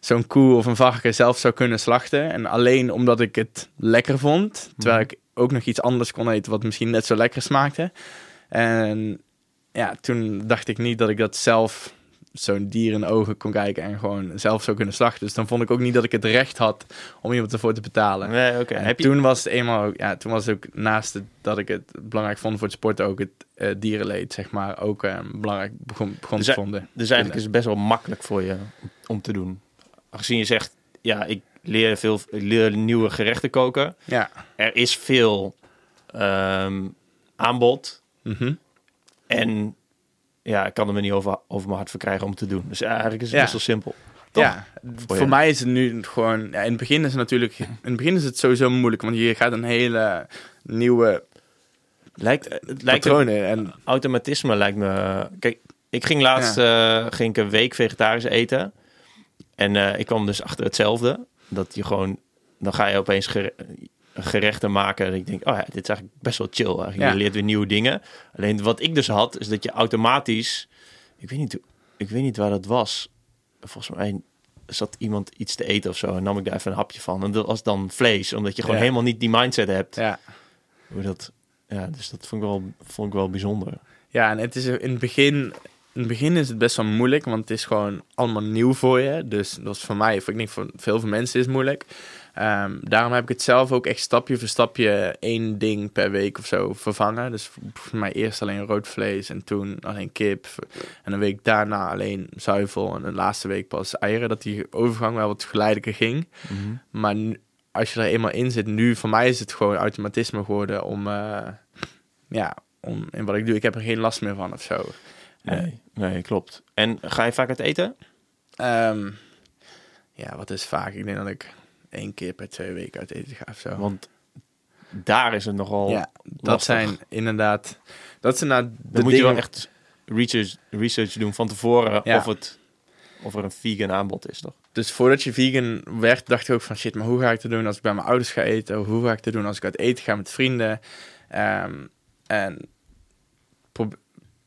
zo'n koe of een varken zelf zou kunnen slachten. En alleen omdat ik het lekker vond, terwijl Mhm. ik ook nog iets anders kon eten wat misschien net zo lekker smaakte. En ja, toen dacht ik niet dat ik dat zelf zo'n dier in de ogen kon kijken en gewoon zelf zou kunnen slachten. Dus dan vond ik ook niet dat ik het recht had om iemand ervoor te betalen. Nee, oké. En Heb je... toen was het eenmaal ook, ja, toen was het ook naast het, dat ik het belangrijk vond voor het sporten ook het eh, dierenleed, zeg maar, ook eh, belangrijk begon, begon Dus te vonden. Dus eigenlijk is het best wel makkelijk voor je om te doen. Aangezien je zegt, ja, ik leer veel leer nieuwe gerechten koken. Ja. Er is veel ehm, aanbod. Mhm. En ja, ik kan er me niet over, over mijn hart verkrijgen om te doen. Dus eigenlijk is het Ja. best wel simpel. Toch? Ja, voor, mij is het nu gewoon. Ja, in het begin is het natuurlijk. In het begin is het sowieso moeilijk, want je gaat een hele nieuwe Lijkt, het lijkt patronen. En automatisme lijkt me. Kijk, ik ging laatst eh, ging ik een week vegetarisch eten. En eh, ik kwam dus achter hetzelfde. Dat je gewoon. Dan ga je opeens gere- gerechten maken. En ik denk, oh ja, dit is eigenlijk best wel chill. Eigenlijk. Ja. Je leert weer nieuwe dingen. Alleen wat ik dus had, is dat je automatisch. Ik weet niet, ik weet niet waar dat was. Volgens mij zat iemand iets te eten of zo. En nam ik daar even een hapje van. En dat was dan vlees. Omdat je gewoon Ja. helemaal niet die mindset hebt. ja. Hoe dat, ja, dus dat vond ik wel, vond ik wel bijzonder. ja, en het is in het begin. In het begin is het best wel moeilijk, want het is gewoon allemaal nieuw voor je. Dus dat is voor mij, ik denk voor veel van mensen is het moeilijk. Ehm, daarom heb ik het zelf ook echt stapje voor stapje één ding per week of zo vervangen. Dus voor mij eerst alleen rood vlees en toen alleen kip. En een week daarna alleen zuivel en de laatste week pas eieren. Dat die overgang wel wat geleidelijker ging. Maar nu- als je er eenmaal in zit, nu voor mij is het gewoon automatisme geworden om, eh, ja, om in wat ik doe. Ik heb er geen last meer van of zo. Nee, nee, klopt. En ga je vaak uit eten? Ehm, ja, wat is vaak? Ik denk dat ik één keer per twee weken uit eten ga of zo. Want daar is het nogal... ja, dat lastig. zijn inderdaad, dat zijn nou de Dan moet je wel echt research, research doen van tevoren Ja. of, het, of er een vegan aanbod is, toch? Dus voordat je vegan werd, dacht ik ook van shit, maar hoe ga ik het doen als ik bij mijn ouders ga eten? Of hoe ga ik het doen als ik uit eten ga met vrienden? Ehm, en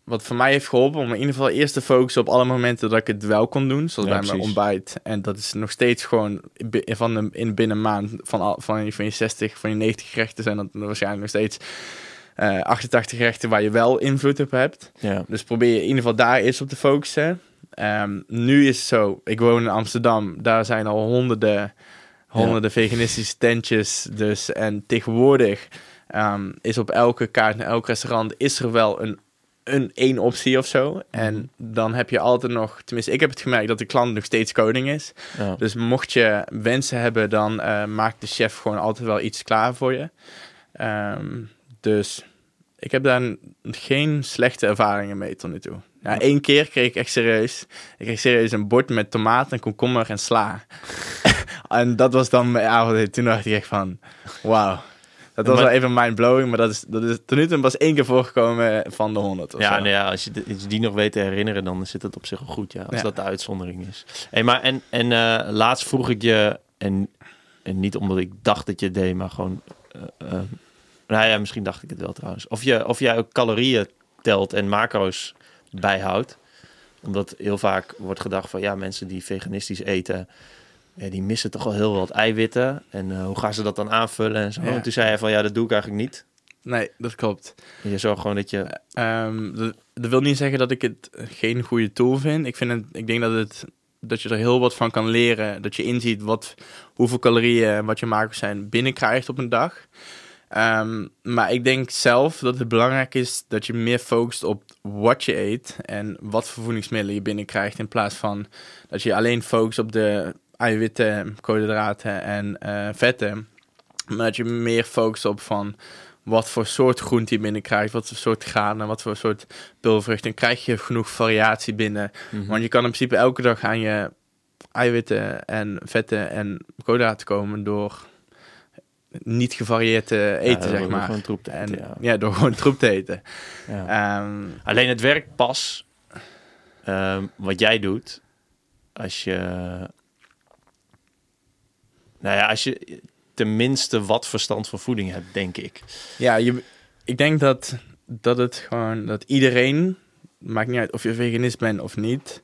wat voor mij heeft geholpen om in ieder geval eerst te focussen op alle momenten dat ik het wel kon doen. Zoals Ja, bij mijn ontbijt. En dat is nog steeds gewoon van de, in binnen een maand van, al, van, je, van je 60, van je 90 gerechten zijn dat waarschijnlijk nog steeds eh 88 gerechten waar je wel invloed op hebt. Ja. Dus probeer je in ieder geval daar eerst op te focussen. Ehm, nu is het zo, ik woon in Amsterdam, daar zijn al honderden, honderden veganistische tentjes. Dus, en tegenwoordig ehm, is op elke kaart, naar elk restaurant, is er wel een, een één optie of zo. En dan heb je altijd nog, tenminste ik heb het gemerkt dat de klant nog steeds koning is. Ja. Dus mocht je wensen hebben, dan eh, maakt de chef gewoon altijd wel iets klaar voor je. Ehm, dus ik heb daar geen slechte ervaringen mee tot nu toe. Ja, één keer kreeg ik echt serieus. Ik kreeg serieus een bord met tomaat en komkommer en sla. en dat was dan mijn avond. Toen dacht ik echt van, wauw. Dat was Maar- wel even mindblowing, maar dat is, dat is tot nu toe pas één keer voorgekomen van de honderd. of Ja, zo. nou ja als, je, de- als je die nog weet te herinneren, dan zit het op zich goed, ja. Als Ja. dat de uitzondering is. Hey, maar en, en eh, laatst vroeg ik je, en, en niet omdat ik dacht dat je het deed, maar gewoon... eh, nou ja, misschien dacht ik het wel trouwens. Of, je, of jij ook calorieën telt en macro's bijhoudt. Omdat heel vaak wordt gedacht van, ja, mensen die veganistisch eten... Ja, die missen toch wel heel wat eiwitten. En eh, hoe gaan ze dat dan aanvullen en zo. Ja. En toen zei hij van, ja, dat doe ik eigenlijk niet. Nee, dat klopt. Je zorgt gewoon dat je... Ehm, dat, dat wil niet zeggen dat ik het geen goede tool vind. Ik, vind het, ik denk dat, het, dat je er heel wat van kan leren. Dat je inziet wat, hoeveel calorieën en wat je macro's zijn binnenkrijgt op een dag. Ehm, maar ik denk zelf dat het belangrijk is dat je meer focust op wat je eet en wat voor voedingsmiddelen je binnenkrijgt. In plaats van dat je alleen focust op de eiwitten, koolhydraten en eh, vetten. Maar dat je meer focust op van wat voor soort groente je binnenkrijgt, wat voor soort granen, wat voor soort pulvruchten. Krijg je genoeg variatie binnen. Mhm. Want je kan in principe elke dag aan je eiwitten en vetten en koolhydraten komen door niet gevarieerd te eten, Ja, zeg maar. Gewoon troep te en, eten, ja. ja. door gewoon troep te eten. Ja. Ehm, Alleen het werkt pas ehm, wat jij doet als je, nou ja, als je tenminste wat verstand van voeding hebt, denk ik. ja, je, ik denk dat, dat het gewoon, dat iedereen, maakt niet uit of je veganist bent of niet,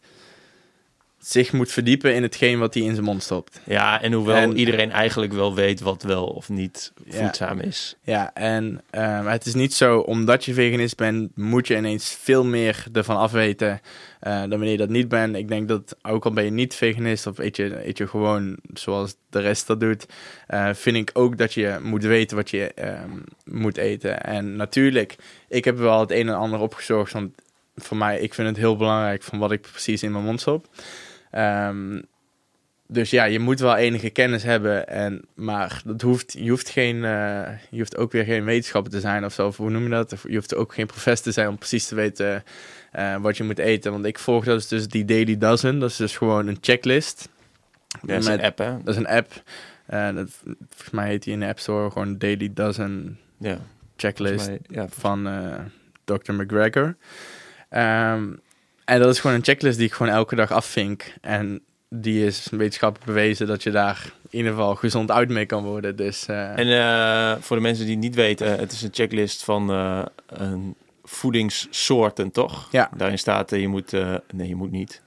zich moet verdiepen in hetgeen wat hij in zijn mond stopt. Ja, en hoewel En- iedereen eigenlijk wel weet wat wel of niet Ja. voedzaam is. Ja, en ehm, het is niet zo, omdat je veganist bent, moet je ineens veel meer ervan afweten eh, dan wanneer je dat niet bent. Ik denk dat, ook al ben je niet veganist of eet je, eet je gewoon zoals de rest dat doet, eh, vind ik ook dat je moet weten wat je ehm, moet eten. En natuurlijk, ik heb wel het een en ander opgezocht, want voor mij, ik vind het heel belangrijk van wat ik precies in mijn mond stop. Ehm, dus ja, je moet wel enige kennis hebben. En, maar dat hoeft, je, hoeft geen, eh, je hoeft ook weer geen wetenschapper te zijn of zo. Of hoe noem je dat? Of je hoeft ook geen professor te zijn om precies te weten eh, wat je moet eten. Want ik volg dat is dus die Daily Dozen. Dat is dus gewoon een checklist. Dat is Met- een app, hè? Dat is een app. Eh, dat, volgens mij heet die in de App Store gewoon Daily Dozen Ja, checklist volgens mij, ja. van Dr. McGregor. Ehm, en dat is gewoon een checklist die ik gewoon elke dag afvink. En die is wetenschappelijk bewezen dat je daar in ieder geval gezond uit mee kan worden. Dus eh, En eh, voor de mensen die het niet weten, het is een checklist van eh, een voedingssoorten, toch? Ja. Daarin staat, eh, je moet, eh, nee, je moet niet.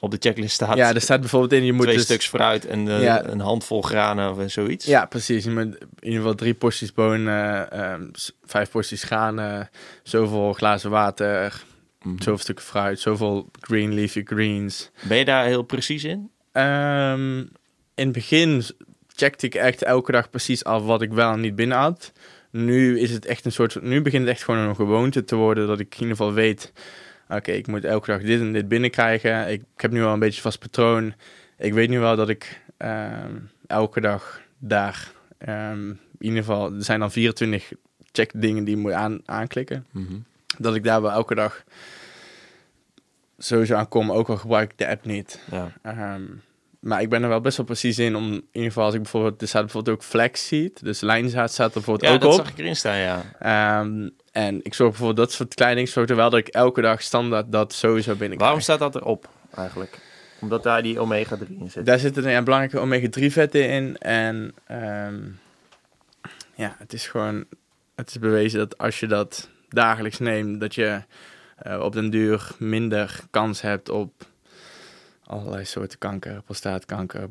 Op de checklist staat ja, er staat bijvoorbeeld in, je moet twee dus... stuks fruit en eh, Ja. een handvol granen of zoiets. Ja, precies. Je moet in ieder geval drie porties bonen, ehm, vijf porties granen, zoveel glazen water, Mhm. zoveel stukken fruit, zoveel green leafy greens. Ben je daar heel precies in? Ehm, in het begin checkte ik echt elke dag precies af wat ik wel en niet binnen had. Nu is het echt een soort. Nu begint het echt gewoon een gewoonte te worden dat ik in ieder geval weet. Oké, ik moet elke dag dit en dit binnenkrijgen. Ik, ik heb nu al een beetje vast patroon. Ik weet nu wel dat ik ehm, elke dag daar. Ehm, in ieder geval, er zijn dan 24 check dingen die je moet aan, aanklikken. Mhm. Dat ik daar wel elke dag sowieso aan kom, ook al gebruik ik de app niet. Ja. Ehm, maar ik ben er wel best wel precies in om, in ieder geval als ik bijvoorbeeld, er staat bijvoorbeeld ook flexsheet, dus lijnzaad staat er bijvoorbeeld ja, ook dat op. zag ik erin staan, ja. Ehm, en ik zorg bijvoorbeeld, dat soort kleine dingen zorgt er wel dat ik elke dag standaard dat sowieso binnen Waarom staat dat erop, eigenlijk? Omdat daar die omega-3 in zit. Daar zitten ja, belangrijke omega-3 vetten in. En ehm, ja, het is gewoon, het is bewezen dat als je dat dagelijks neemt, dat je op den duur minder kans hebt op allerlei soorten kanker, prostaatkanker,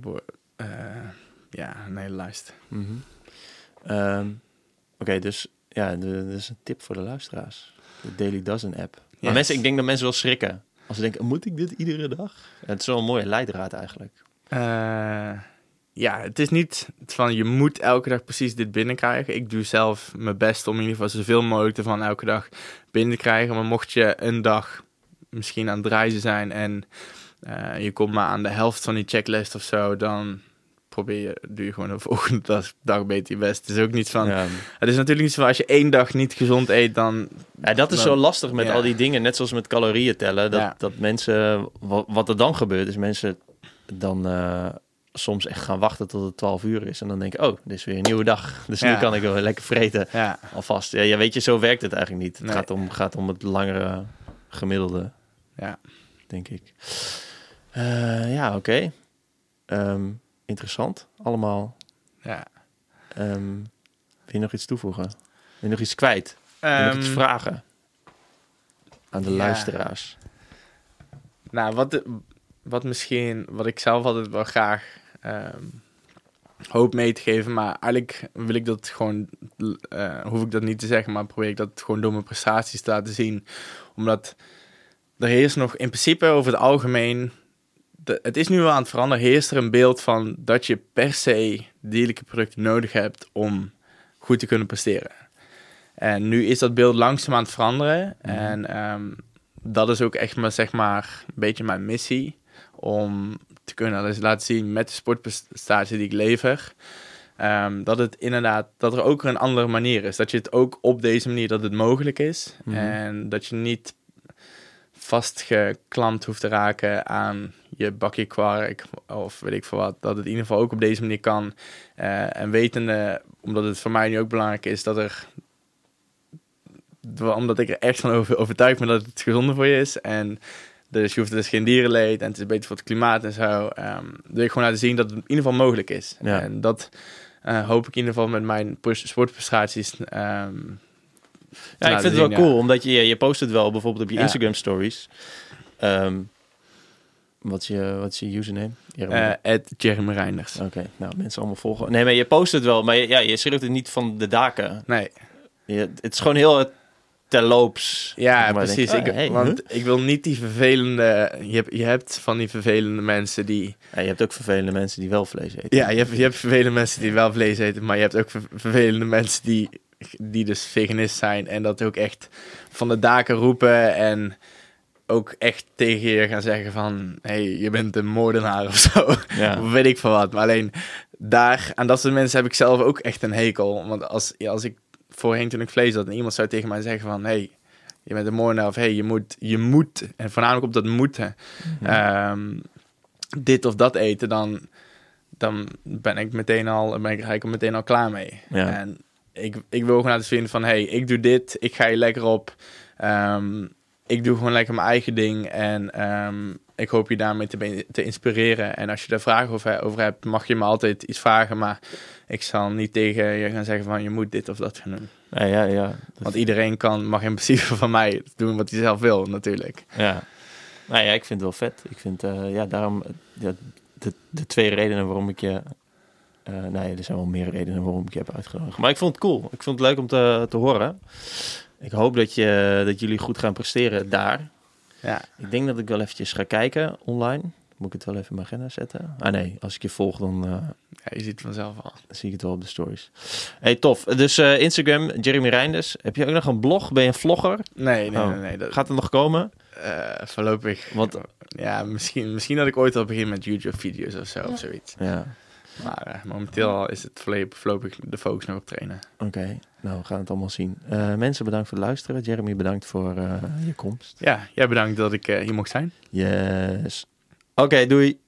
eh, ja, een hele lijst. Mhm. Ehm, Oké, dus ja, dat is een tip voor de luisteraars. De Daily Dozen app. Maar Yes. mensen, ik denk dat mensen wel schrikken. Als ze denken, moet ik dit iedere dag? Het is wel een mooie leidraad eigenlijk. Eh, ja, het is niet van je moet elke dag precies dit binnenkrijgen. Ik doe zelf mijn best om in ieder geval zoveel mogelijk ervan elke dag binnen te krijgen. Maar mocht je een dag misschien aan het reizen zijn en eh, je komt maar aan de helft van die checklist of zo, dan probeer je, doe je gewoon de volgende dag, dag beter je best. Het is ook niet van, Ja. het is natuurlijk niet zo van als je één dag niet gezond eet, dan Ja, dat is Dan- zo lastig met ja. al die dingen. Net zoals met calorieën tellen. Dat, Ja. dat mensen, wat, wat er dan gebeurt, is mensen dan eh, soms echt gaan wachten tot het 12 uur is. En dan denken, oh, dit is weer een nieuwe dag. Dus nu kan ik wel lekker vreten ja, alvast. Ja, ja, weet je, zo werkt het eigenlijk niet. Het Nee. gaat, om, gaat om het langere gemiddelde, ja. denk ik. Eh, ja, oké. Ehm, interessant, allemaal. ja. Ehm, wil je nog iets toevoegen? Wil je nog iets kwijt? Wil je nog iets Ehm, vragen aan de ja. luisteraars? Nou, wat, de- wat misschien, wat ik zelf altijd wel graag ehm, hoop mee te geven, maar eigenlijk wil ik dat gewoon, eh, hoef ik dat niet te zeggen, maar probeer ik dat gewoon door mijn prestaties te laten zien. Omdat er heerst nog in principe over het algemeen, de- het is nu wel aan het veranderen, heerst er een beeld van dat je per se dierlijke producten nodig hebt om goed te kunnen presteren. En nu is dat beeld langzaam aan het veranderen. Mhm. En ehm, dat is ook echt maar, zeg maar, een beetje mijn missie. Om te kunnen laten zien met de sportprestatie die ik lever. ehm, dat het inderdaad, dat er ook een andere manier is. Dat je het ook op deze manier, dat het mogelijk is. Mhm. En dat je niet vastgeklampt hoeft te raken aan je bakje kwark of weet ik veel wat. Dat het in ieder geval ook op deze manier kan. Eh, en wetende, omdat het voor mij nu ook belangrijk is dat er omdat ik er echt van over, overtuigd ben dat het gezonder voor je is. En dus je hoeft dus geen dierenleed en het is beter voor het klimaat en zo. ehm wil ik gewoon laten zien dat het in ieder geval mogelijk is. Ja. En dat eh, hoop ik in ieder geval met mijn pres- sportprestaties. ehm, Ja, ik vind het wel cool, omdat je, je post het wel bijvoorbeeld op je Ja. Instagram stories. Ehm, wat, is je, wat is je username? Jeremy? eh, Ed Jeremy Reinders. Oké, nou mensen allemaal volgen. Nee, maar je post het wel, maar je, ja, je schreeuwt het niet van de daken. Nee, Je, het is gewoon heel terloops. ja, Maar precies. denk, ik, oh, hey, want ik wil niet die vervelende... Je hebt, je hebt van die vervelende mensen die... Ja, je hebt ook vervelende mensen die wel vlees eten. Ja, je hebt, je hebt vervelende mensen die wel vlees eten, maar je hebt ook ver- vervelende mensen die, die dus veganist zijn en dat ook echt van de daken roepen en ook echt tegen je gaan zeggen van, hey, je bent een moordenaar of zo. Ja. Weet ik van wat. Maar alleen daar, aan dat soort mensen heb ik zelf ook echt een hekel. Want als, ja, als ik voorheen toen ik vlees had en iemand zou tegen mij zeggen van, hey, je bent een moordenaar of hey, je moet, je moet, en voornamelijk op dat moeten, Mhm. ehm, dit of dat eten, dan, dan ben ik meteen al, ben ik er eigenlijk meteen al klaar mee. Ja. En ik, ik wil gewoon laten zien van, hey, ik doe dit, ik ga je lekker op. Ehm, ik doe gewoon lekker mijn eigen ding en ehm, ik hoop je daarmee te, te inspireren. En als je daar vragen over, over hebt, mag je me altijd iets vragen, maar ik zal niet tegen je gaan zeggen van, je moet dit of dat gaan doen. Ja, ja, ja. Want iedereen kan, mag in principe van mij doen wat hij zelf wil, natuurlijk. ja. Nou ja, ik vind het wel vet. Ik vind, eh, ja, daarom, ja, de, de twee redenen waarom ik je... eh nee, er zijn wel meer redenen waarom ik je heb uitgenodigd. Maar ik vond het cool. Ik vond het leuk om te, te horen. Ik hoop dat, je, dat jullie goed gaan presteren daar. Ja, Ik denk dat ik wel eventjes ga kijken online. Moet ik het wel even in mijn agenda zetten? Ah nee, als ik je volg, dan eh, ja je ziet het vanzelf al. zie ik het wel op de stories. Hey, tof. Dus eh, Instagram, Jeremy Reinders. Heb je ook nog een blog? Ben je een vlogger? Nee, nee, Oh. nee. nee dat, Gaat het nog komen? eh, voorlopig. Want- Ja, misschien, misschien dat ik ooit al begin met YouTube-video's of zo, of zoiets. Ja. Maar eh, momenteel is het voorlopig de focus nog op trainen. Oké, nou we gaan het allemaal zien. Eh, mensen, bedankt voor het luisteren. Jeremy, bedankt voor eh, je komst. Ja, jij bedankt dat ik hier mocht zijn. Yes. Oké, doei.